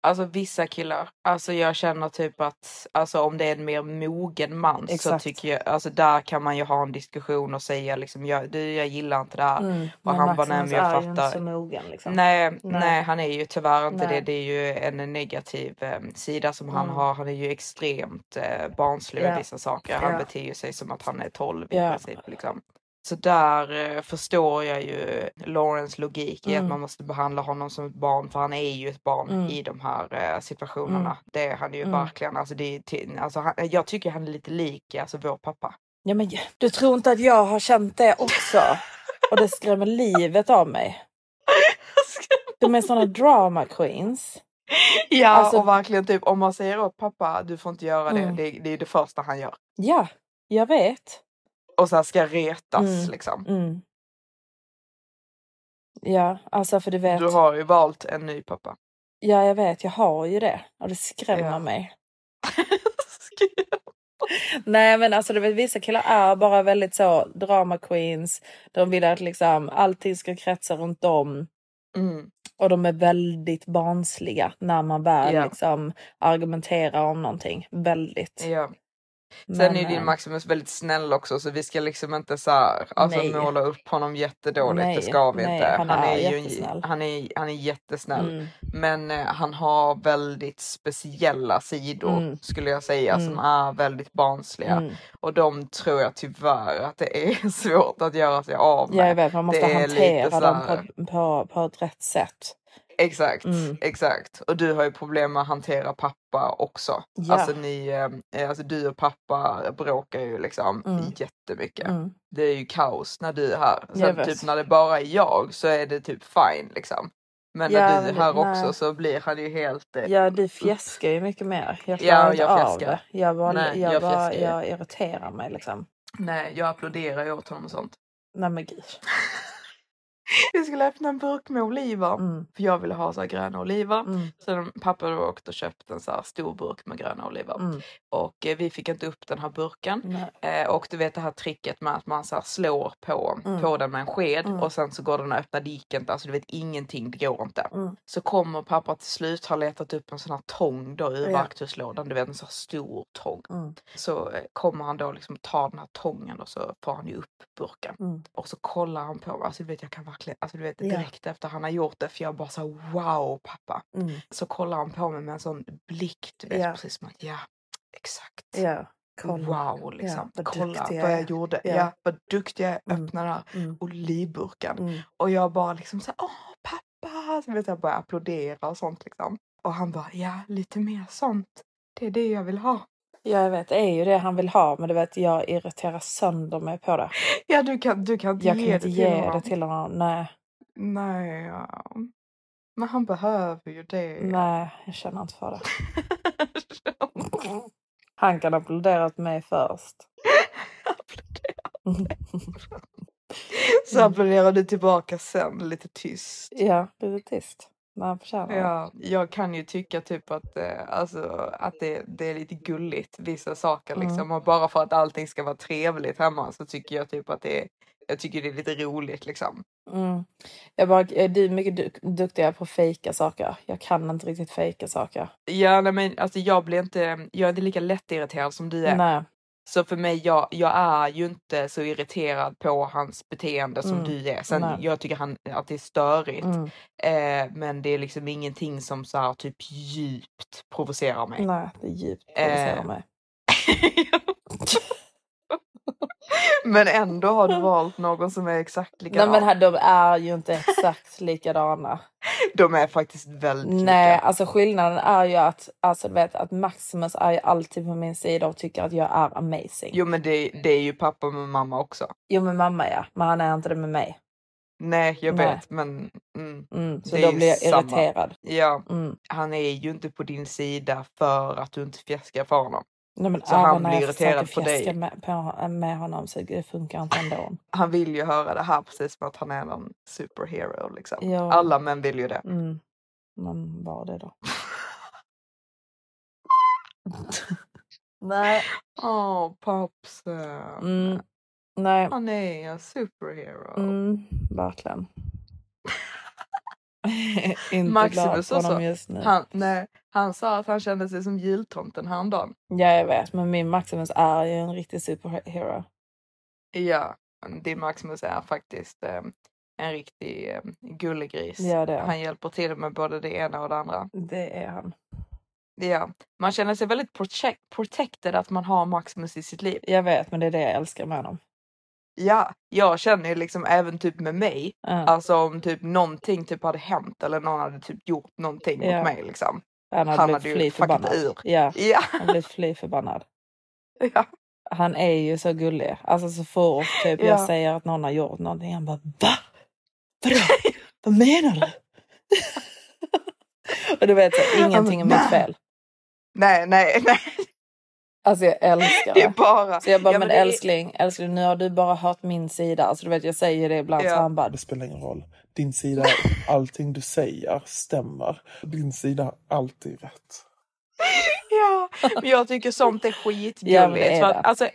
Alltså vissa killar, alltså jag känner typ att alltså om det är en mer mogen man så Exakt. tycker jag, alltså där kan man ju ha en diskussion och säga liksom jag, du, jag gillar inte det här. Mm. Och han bara, nej, men jag ju inte fattar. så mogen. Liksom. Nej, Nej. nej, han är ju tyvärr inte Nej. det. Det är ju en negativ eh, sida som han Mm. har. Han är ju extremt eh, barnslig med Ja. vissa saker. Han Ja. beter ju sig som att han är 12 i princip. Liksom. Så där eh, förstår jag ju Lawrence logik i Mm. att man måste behandla honom som ett barn för han är ju ett barn Mm. i de här eh, situationerna. Det är han ju Mm. verkligen. Alltså, det alltså, han, jag tycker han är lite lik alltså, vår pappa. Ja, men du tror inte att jag har känt det också? Och det skrämmer livet av mig. De är såna drama queens. ja Alltså- och verkligen typ om man säger åt pappa du får inte göra det. Mm. Det, det är det första han gör. Ja, jag vet. Och så här ska retas Mm. liksom. Mm. Ja, alltså för du vet. Du har ju valt en ny pappa. Ja, jag vet. Jag har ju det. Och det skrämmer Ja. mig. Nej, men alltså du vet, vissa killar är bara väldigt så drama queens. De vill att liksom allting ska kretsa runt dem. mm. Och de är väldigt barnsliga när man väl Ja. liksom argumenterar om någonting. Väldigt. Ja. Sen Men, är din eh, Maximus väldigt snäll också så vi ska liksom inte så här, alltså Nej. måla upp honom jättedåligt. Nej, det ska vi nej, inte. han är ju jättesnäll. han är, han är jättesnäll. Mm. Men eh, han har väldigt speciella sidor Mm. skulle jag säga som Mm. är väldigt barnsliga. Mm. Och de tror jag tyvärr att det är svårt att göra sig av Ja, jag med. vet. Man måste är hantera dem på, på, på ett rätt sätt. Exakt, Mm. exakt. Och du har ju problem med att hantera pappa också. Ja. Alltså, ni, eh, alltså du och pappa bråkar ju liksom Mm. jättemycket. Mm. Det är ju kaos när du är här. Sen typ när det bara är jag så är det typ fine liksom. Men Ja, när du är här det- också nej. så blir han ju helt... eh, Ja, du fjäskar ju mycket mer. Jag Ja, klarar inte jag av fjäskar. det. Jag, bara, Nej, jag, jag bara, jag irriterar mig liksom. Nej, jag applåderar ju åt honom och sånt. Nej men gud. Vi skulle öppna en burk med oliver. Mm. För jag ville ha så här gröna oliver. Mm. Så pappa då åkte och köpte en så här stor burk med gröna oliver. Mm. Och eh, vi fick inte upp den här burken. Eh, och du vet det här tricket med att man så slår på, Mm. på den med en sked Mm. och sen så går den att öppna diket. Alltså du vet ingenting, det går inte. Mm. Så kommer pappa till slut ha letat upp en sån här tång då ur Ja. verktygslådan. Du vet en sån här stor tång. Så eh, kommer han då liksom ta den här tången och så får han ju upp burken. Och så kollar han på mig. Alltså du vet jag kan verkligen, alltså du vet Ja. direkt efter han har gjort det för jag bara så wow pappa. Mm. Så kollar han på mig med en sån blick, du vet Ja. precis som att ja, exakt. Ja. Kolla. Wow liksom. vad Kolla jag vad jag gjorde. Ja. Ja. vad duktig jag är. Mm. Öppna den här Mm. olivburken. Mm. Och jag bara liksom så här, åh pappa. Så vet jag börjar applådera och sånt liksom. Och han bara, ja lite mer sånt. Det är det jag vill ha. Ja, jag vet. Det är ju det han vill ha. Men du vet, jag irriterar sönder mig på det. Ja du kan, du kan inte Jag ge kan inte det till ge honom. det till honom. Nej. Nej. Ja. Men han behöver ju det. Nej, jag känner inte för det. Han kan applådera åt mig först. Så applåderar du tillbaka sen lite tyst. Ja, lite tyst. Han förtjänar. Ja, jag kan ju tycka typ att, eh, alltså, att det, det är lite gulligt vissa saker Mm. liksom. Och bara för att allting ska vara trevligt hemma så tycker jag typ att det är, jag tycker det är lite roligt liksom. Mm. Jag bara, är du mycket du- duktigare på att fejka saker? Jag kan inte riktigt fejka saker. Ja, nej, men alltså jag blir inte, jag är inte lika lättirriterad som du är. Nej. Så för mig, jag, jag är ju inte så irriterad på hans beteende som Mm. du är. Sen Nej. jag tycker han, att det är störigt. Mm. Eh, men det är liksom ingenting som så här typ djupt provocerar mig. Nej, det är djupt provocerar Eh, mig. men ändå har du valt någon som är exakt Nej likadan. men här, de är ju inte exakt likadana. De är faktiskt väldigt Nej, lika. alltså skillnaden är ju att, alltså, du vet, att Maximus är ju alltid på min sida och tycker att jag är amazing. Jo, Jo men det, det är ju pappa med mamma också. med mamma ja, men han är inte det med mig. Nej jag Nej. vet men mm, Mm, så då blir jag samma. irriterad. ja, Mm. han är ju inte på din sida för att du inte fjäskar för honom. Nej, men Så han blir irriterad på dig. Med, på, med honom så det funkar inte ändå. Han vill ju höra det här precis som att han är någon superhero liksom. Ja. Alla män vill ju det. Mm. Men var det då? Nej. Åh papsen. Mm. Nej. Han är en superhero. Mm, verkligen. Inte Maximus glad på honom också. just nu. Han, nej, han sa att han kände sig som jultomten häromdagen. Ja, jag vet. Men min Maximus är ju en riktig superhero. Ja, din Maximus är faktiskt eh, en riktig eh, gullegris. Ja, det är. Han hjälper till med både det ena och det andra. Det är han. Ja, man känner sig väldigt protect, protected att man har Maximus i sitt liv. Jag vet, men det är det jag älskar med honom. Ja, jag känner ju liksom även typ med mig, Ja. alltså om typ någonting typ hade hänt eller någon hade typ gjort någonting Ja. mot mig liksom. han hade han hade ju fuckat förbannad. ur. Ja, Ja, han blev fly förbannad. ja. Han är ju så gullig. Alltså så fort typ Ja. jag säger att någon har gjort någonting, han bara va? Vadå? Vad menar du? och du vet, så, ingenting är mitt fel. Nej, nej, nej. Alltså jag älskar Det är det. bara... Så jag bara, Ja, men, det är- älskling, älskling nu har du bara hört min sida. Alltså du vet jag säger det ibland Ja. så han bara, Det spelar ingen roll. Din sida, allting du säger stämmer. Din sida har alltid rätt. Ja, men jag tycker sånt är skitgulligt. Ja, men att, alltså,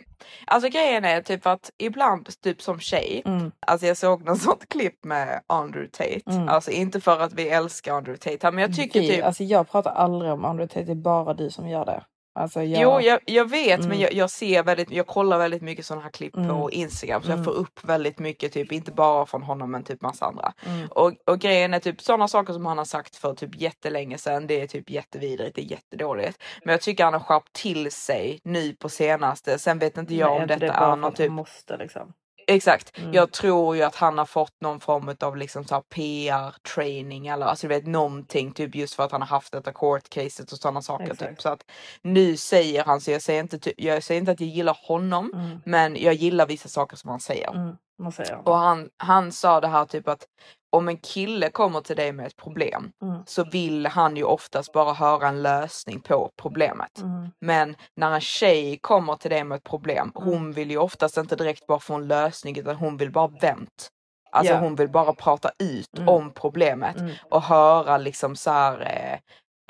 alltså grejen är typ att ibland typ som tjej, mm, alltså jag såg något sånt klipp med Andrew Tate. Mm. Alltså inte för att vi älskar Andrew Tate men jag tycker vi, typ alltså jag pratar aldrig om Andrew Tate, det är bara du som gör det. Alltså jag, Jo, jag, jag vet, Mm. men jag, jag ser väldigt, jag kollar väldigt mycket sådana här klipp Mm. på Instagram så Mm. jag får upp väldigt mycket, typ inte bara från honom men typ massa andra. Mm. Och, och grejen är typ sådana saker som han har sagt för typ jättelänge sedan, det är typ jättevidrigt, det är jättedåligt. Men jag tycker han har skärpt till sig nu på senaste. Sen vet inte jag Nej, om detta det är för någon typ måste liksom. Exakt. Mm. Jag tror ju att han har fått någon form av liksom så PR-training eller alltså du vet någonting typ just för att han har haft detta court-caset och sådana saker. Typ. Så att nu säger han så jag säger inte, jag säger inte att jag gillar honom Mm. men jag gillar vissa saker som han säger. Mm. Säger? Och han, han sa det här typ att om en kille kommer till dig med ett problem Mm. så vill han ju oftast bara höra en lösning på problemet. Mm. Men när en tjej kommer till dig med ett problem, Mm. hon vill ju oftast inte direkt bara få en lösning utan hon vill bara vänt. Alltså Ja. hon vill bara prata ut Mm. om problemet Mm. och höra liksom så här, eh,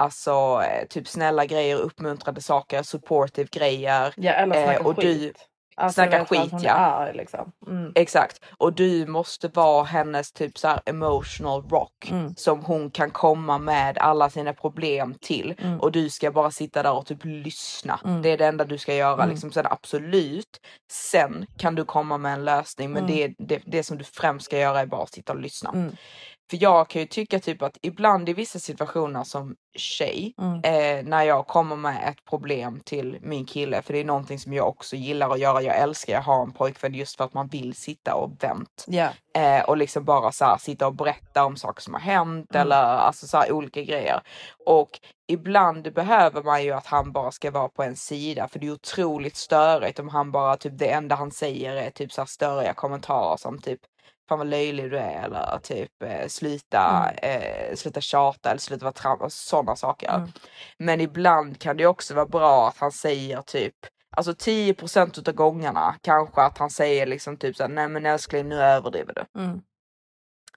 alltså eh, typ snälla grejer, uppmuntrande saker, supportive grejer. Ja eller Eh, och du- skit. Alltså, snacka skit, ja. är liksom. Mm. Exakt. Och du måste vara hennes typ så emotional rock Mm. som hon kan komma med alla sina problem till Mm. och du ska bara sitta där och typ lyssna. Mm. Det är det enda du ska göra. Mm. Liksom. Sen absolut, sen kan du komma med en lösning men Mm. det, det, det som du främst ska göra är bara att sitta och lyssna. För jag kan ju tycka typ att ibland i vissa situationer som tjej, Mm. eh, när jag kommer med ett problem till min kille, för det är någonting som jag också gillar att göra. Jag älskar att ha en pojkvän just för att man vill sitta och vänt. Ja. Eh, och liksom bara så här, sitta och berätta om saker som har hänt Mm. eller alltså så här, olika grejer. Och ibland behöver man ju att han bara ska vara på en sida för det är otroligt störigt om han bara typ det enda han säger är typ så här störiga kommentarer som typ fan vad löjlig du är eller typ eh, sluta, eh, sluta tjata eller sluta vara tramp, sådana saker. Mm. Men ibland kan det också vara bra att han säger typ Alltså 10% utav gångerna kanske att han säger liksom typ såhär, nej men älskling nu överdriver du. Mm.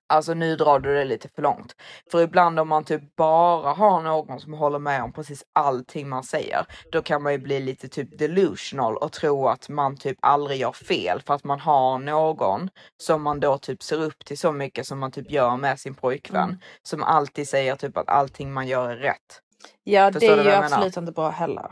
Alltså nu drar du det lite för långt. För ibland om man typ bara har någon som håller med om precis allting man säger, då kan man ju bli lite typ delusional och tro att man typ aldrig gör fel för att man har någon som man då typ ser upp till så mycket som man typ gör med sin pojkvän. Mm. Som alltid säger typ att allting man gör är rätt. Ja Förstår det är ju absolut inte bra heller.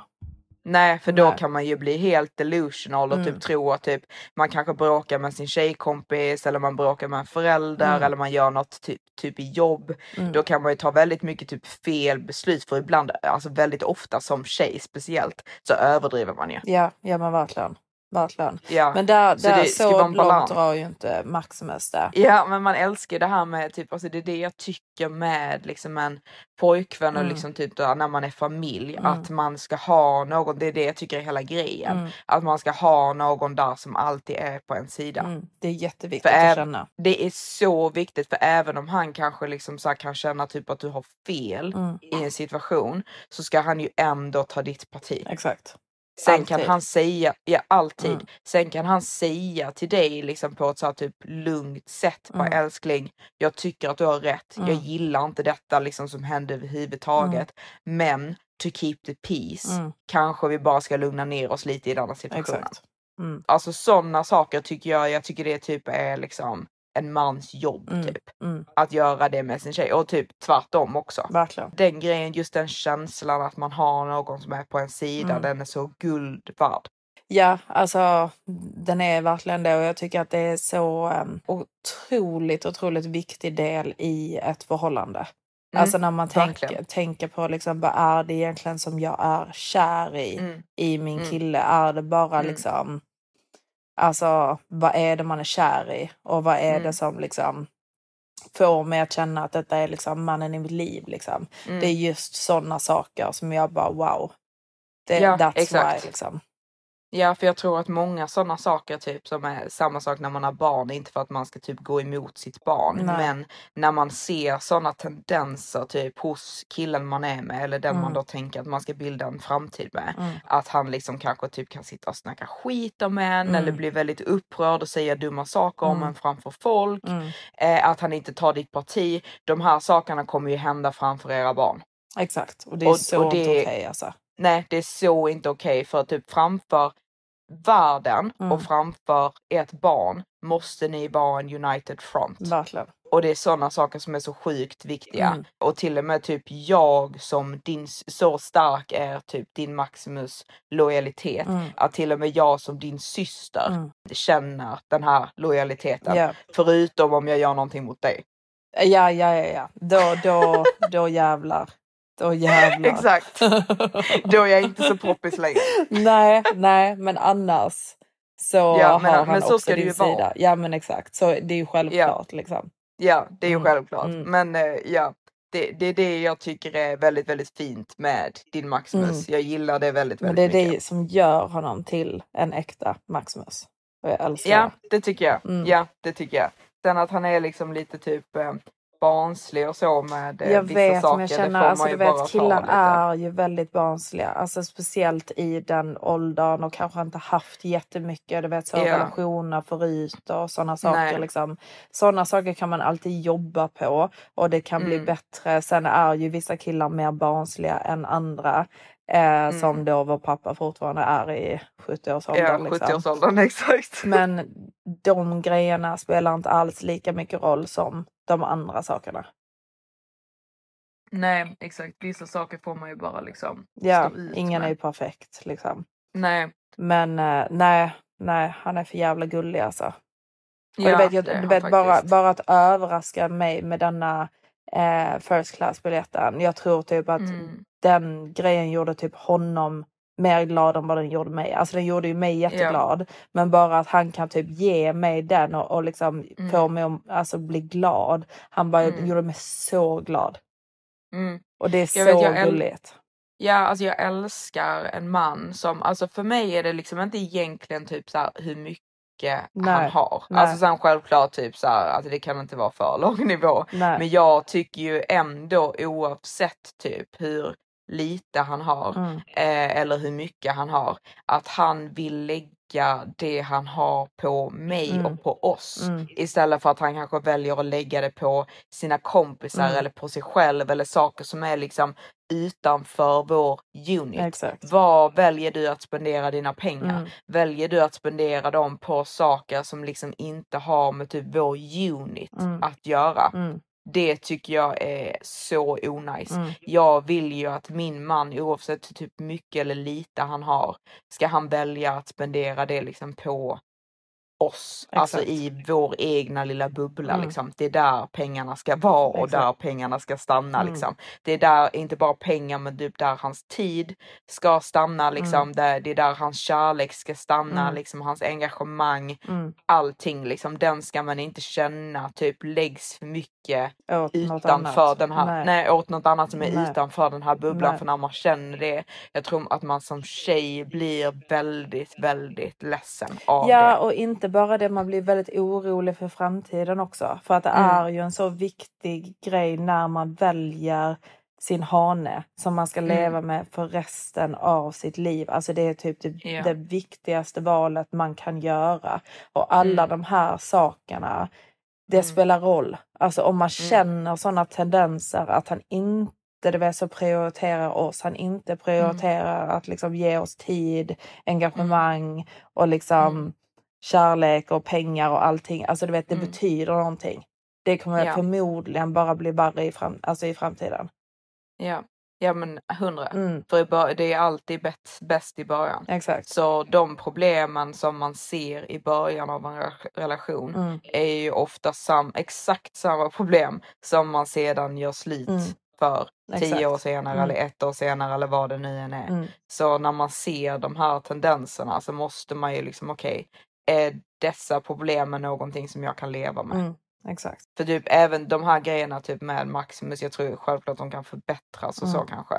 Nej, för då Nej. kan man ju bli helt delusional och Mm. typ tro att typ, man kanske bråkar med sin tjejkompis eller man bråkar med en förälder Mm. eller man gör något ty- typ i jobb. Mm. Då kan man ju ta väldigt mycket typ fel beslut för ibland, alltså väldigt ofta som tjej speciellt, så överdriver man ju. Ja, ja men verkligen. Verkligen. Ja. Men där, Så där det så, långt balans. drar ju inte Maximus där. Ja men man älskar det här med typ, alltså det är det jag tycker med liksom en pojkvän och Mm. liksom typ då, när man är familj, Mm. att man ska ha någon, det är det jag tycker är hela grejen. Mm. Att man ska ha någon där som alltid är på en sida. Mm. Det är jätteviktigt För att känna. Det är så viktigt för även om han kanske liksom så kan känna typ att du har fel Mm. i en situation så ska han ju ändå ta ditt parti. Exakt. Sen kan Alltid. han säga, ja alltid, Mm. sen kan han säga till dig liksom på ett så här typ lugnt sätt, bara Mm. älskling, jag tycker att du har rätt, jag Mm. gillar inte detta liksom som hände överhuvudtaget, men to keep the peace Mm. kanske vi bara ska lugna ner oss lite i denna situationen. Exakt. Mm. Alltså sådana saker tycker jag, jag tycker det typ är liksom en mans jobb Mm. typ. Mm. Att göra det med sin tjej och typ tvärtom också. Verkligen. Den grejen, just den känslan att man har någon som är på en sida, Mm. den är så guld värd. Ja, alltså den är verkligen det och jag tycker att det är så um, otroligt, otroligt viktig del i ett förhållande. Mm, Alltså när man tänker, verkligen. tänker på liksom, vad är det egentligen som jag är kär i, Mm. i min Mm. kille? Är det bara Mm. liksom, alltså vad är det man är kär i? Och vad är Mm. det som liksom får mig att känna att detta är liksom mannen i mitt liv liksom. Mm. Det är just sådana saker som jag bara wow. Det, Ja, that's exakt. why liksom. Ja, för jag tror att många sådana saker, typ som är samma sak när man har barn, inte för att man ska typ gå emot sitt barn, Nej. men när man ser sådana tendenser typ hos killen man är med eller den man då tänker att man ska bilda en framtid med, Mm. att han liksom kanske typ kan sitta och snacka skit om en Mm. eller bli väldigt upprörd och säga dumma saker om Mm. en framför folk, Mm. eh, att han inte tar ditt parti. De här sakerna kommer ju hända framför era barn. Exakt, och det är Och- så och det- inte okej alltså. Nej, det är så inte okej för typ framför världen Mm. och framför ert barn måste ni vara en united front. Verkligen. Och det är sådana saker som är så sjukt viktiga. Mm. Och till och med typ jag som din, så stark är typ din Maximus lojalitet. Mm. Att till och med jag som din syster Mm. känner den här lojaliteten. Ja. Förutom om jag gör någonting mot dig. Ja, ja, ja, ja. Då, då, då jävlar. Då jävlar. Exakt. Då är jag inte så poppis längre. nej, nej, men annars så Ja, men- har han men så också ska det din ju vara. sida. Ja, men exakt. Så det är ju självklart liksom. Ja, det är ju Mm, självklart. mm. Men eh, ja, det, det är det jag tycker är väldigt, väldigt fint med din Maximus. Jag gillar det väldigt, Mm. Men väldigt det är mycket. det som gör honom till en äkta Maximus. Och jag älskar Ja, det. det tycker jag. Mm. Ja, det tycker jag. Sen att han är liksom lite typ eh, barnslig och så med eh, Jag vissa vet, saker. jag känner, alltså du vet killar är ju väldigt barnsliga. Alltså speciellt i den åldern och kanske inte haft jättemycket, du vet så Ja. relationer förut och sådana saker liksom. Sådana saker kan man alltid jobba på och det kan bli Mm. bättre. Sen är ju vissa killar mer barnsliga än andra. Eh, Som då vår pappa fortfarande är i 70-årsåldern. Mm. Ja, liksom. 70-årsåldern exakt. Men de grejerna spelar inte alls lika mycket roll som de andra sakerna. Nej, exakt. Vissa saker får man ju bara liksom Ja, stå ut ingen med. är ju perfekt liksom. Nej, Men eh, nej, nej, han är för jävla gullig alltså. Och ja, du vet, jag, du vet bara, bara att överraska mig med denna eh, first class biljetten. Jag tror typ att Mm. den grejen gjorde typ honom mer glad än vad den gjorde mig. Alltså den gjorde ju mig jätteglad. Men bara att han kan typ ge mig den och, och liksom Mm. få mig att alltså, bli glad. Han bara Mm. gjorde mig så glad. Mm. Och det är Jag så vet, gulligt. Ja, alltså jag älskar en man som, alltså för mig är det liksom inte egentligen typ så här hur mycket Nej, han har. nej. Alltså sen självklart typ så här, alltså det kan inte vara för låg nivå. Nej. Men jag tycker ju ändå oavsett typ hur lite han har Mm. eh, eller hur mycket han har, att han vill lägga det han har på mig Mm. och på oss. Mm. Istället för att han kanske väljer att lägga det på sina kompisar Mm. eller på sig själv eller saker som är liksom utanför vår unit. Exakt. Vad väljer du att spendera dina pengar? Mm. Väljer du att spendera dem på saker som liksom inte har med typ vår unit Mm. att göra? Det tycker jag är så onajs. Mm. Jag vill ju att min man oavsett hur typ mycket eller lite han har ska han välja att spendera det liksom på oss, alltså Exakt. i vår egna lilla bubbla Mm. liksom. Det är där pengarna ska vara och Exakt. där pengarna ska stanna Mm. liksom. Det är där, inte bara pengar men typ där hans tid ska stanna liksom. Där, det är där hans kärlek ska stanna Mm. liksom, hans engagemang, Mm. allting liksom. Den ska man inte känna typ läggs för mycket Åt utanför den här, nej. Nej. åt något annat som är Nej. utanför den här bubblan. Nej. För när man känner det, jag tror att man som tjej blir väldigt, väldigt ledsen av Ja, det. och inte bara det, man blir väldigt orolig för framtiden också. För att det Mm. är ju en så viktig grej när man väljer sin hane som man ska Mm. leva med för resten av sitt liv. Alltså det är typ det, Ja. det viktigaste valet man kan göra. Och alla Mm. de här sakerna, det Mm. spelar roll. Alltså om man känner sådana tendenser att han inte du vet, så prioriterar oss. Han inte prioriterar att liksom ge oss tid, engagemang och liksom Mm. Kärlek och pengar och allting. Alltså du vet, det Mm. betyder någonting. Det kommer Ja. förmodligen bara bli värre i, fram, alltså i framtiden. Ja, ja men hundra. Mm, För det är alltid bäst, bäst i början. exakt. Så de problemen som man ser i början av en re- relation Mm, är ju ofta sam, exakt samma problem som man sedan gör slut Mm. för tio exakt. år senare Mm. eller ett år senare eller vad det nu än är. Mm, Så när man ser de här tendenserna så måste man ju liksom okej, är dessa problemen någonting som jag kan leva med? mm, Exakt. För typ även de här grejerna typ med Maximus, jag tror självklart de kan förbättras och så Mm. kanske.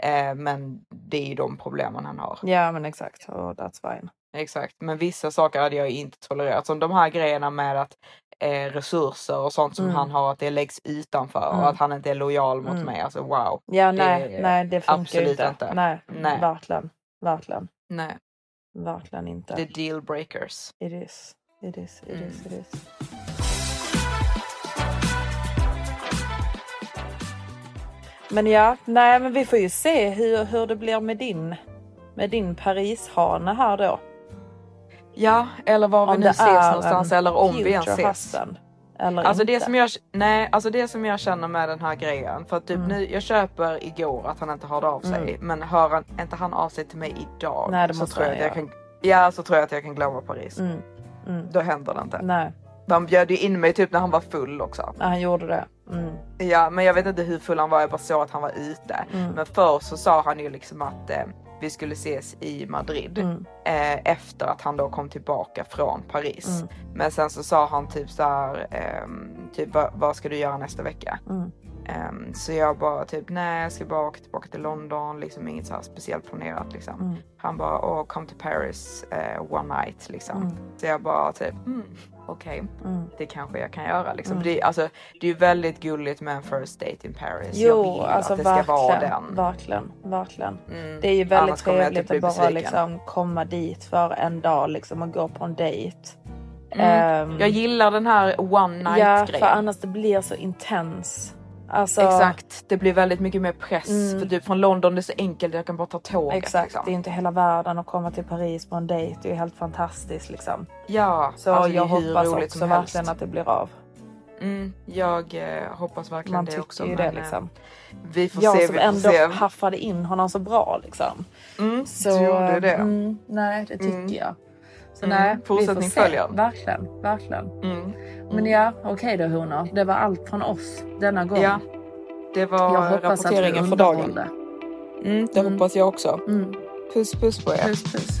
Eh, men det är ju de problemen han har. Ja men exakt. Oh, that's fine. Exakt, men vissa saker hade jag inte tolererat. Som de här grejerna med att eh, resurser och sånt som Mm. han har, att det läggs utanför Mm. och att han inte är lojal mot Mm. mig. Alltså wow. Ja Det nej, är nej det funkar absolut inte. inte. Nej, Nej. verkligen. Verkligen. Nej, Verkligen inte. the deal breakers. It is. It is. It Mm. is. It is. Men ja, nej men vi får ju se hur, hur det blir med din, med din Paris-hane här då. Ja, eller var vi Om nu det ses någonstans eller om vi ens ses. husband Eller Alltså inte. det, som jag, nej, alltså det som jag känner med den här grejen. För att typ Mm. nu, jag köper igår att han inte hörde av sig. Men hör han, inte han av sig till mig idag. Nej, det så tror jag att jag kan, Ja så tror jag att jag kan glömma Paris. Mm. Mm. Då händer det inte. Nej, Han bjöd ju in mig typ när han var full också. han gjorde det. Mm. Ja men jag vet inte hur full han var, jag bara såg att han var ute. Mm. Men först så sa han ju liksom att eh, vi skulle ses i Madrid. Mm. Eh, efter att han då kom tillbaka från Paris. Mm. Men sen så sa han typ så här, ehm, typ vad, vad ska du göra nästa vecka? Mm. Ehm, så jag bara typ nej jag ska bara åka tillbaka till London, liksom inget så här speciellt planerat liksom. Mm. Han bara åh come to Paris eh, one night liksom. Mm. Så jag bara typ mm, okej Mm. det kanske jag kan göra liksom. Mm. Det, är- alltså, det är ju väldigt gulligt med en first date in Paris. Jo, alltså att det ska vara verkligen, den. verkligen, verkligen. Mm. Det är ju väldigt trevligt typ att bara besviken. liksom komma dit för en dag liksom och gå på en dejt. Ehm, Jag gillar den här one night ja, grejen. för annars det blir så intens. Alltså, Exakt, det blir väldigt mycket mer press. Mm. För typ från London det är så enkelt, jag kan bara ta tåget. Exakt, liksom. det är inte hela världen att komma till Paris på en dejt. Det är ju helt fantastiskt liksom. Ja, Så alltså, jag hoppas också verkligen att det blir av. Mm, jag eh, hoppas verkligen Man det tycker också. ju men, det eh, liksom. Vi får Jag se, som vi får ändå se. haffade in honom så bra liksom. Mm, Så, du gjorde det. Mm, nej, det tycker Mm. jag. Så Mm, nej, vi fortsättning får se. följer. Verkligen, verkligen. Mm. Men ja, okej då honor. Det var allt från oss denna gång. Ja, det var jag hoppas att vi rapporteringen för dagen. Mm, det Mm. hoppas jag också. Mm. Puss puss på er. Puss puss.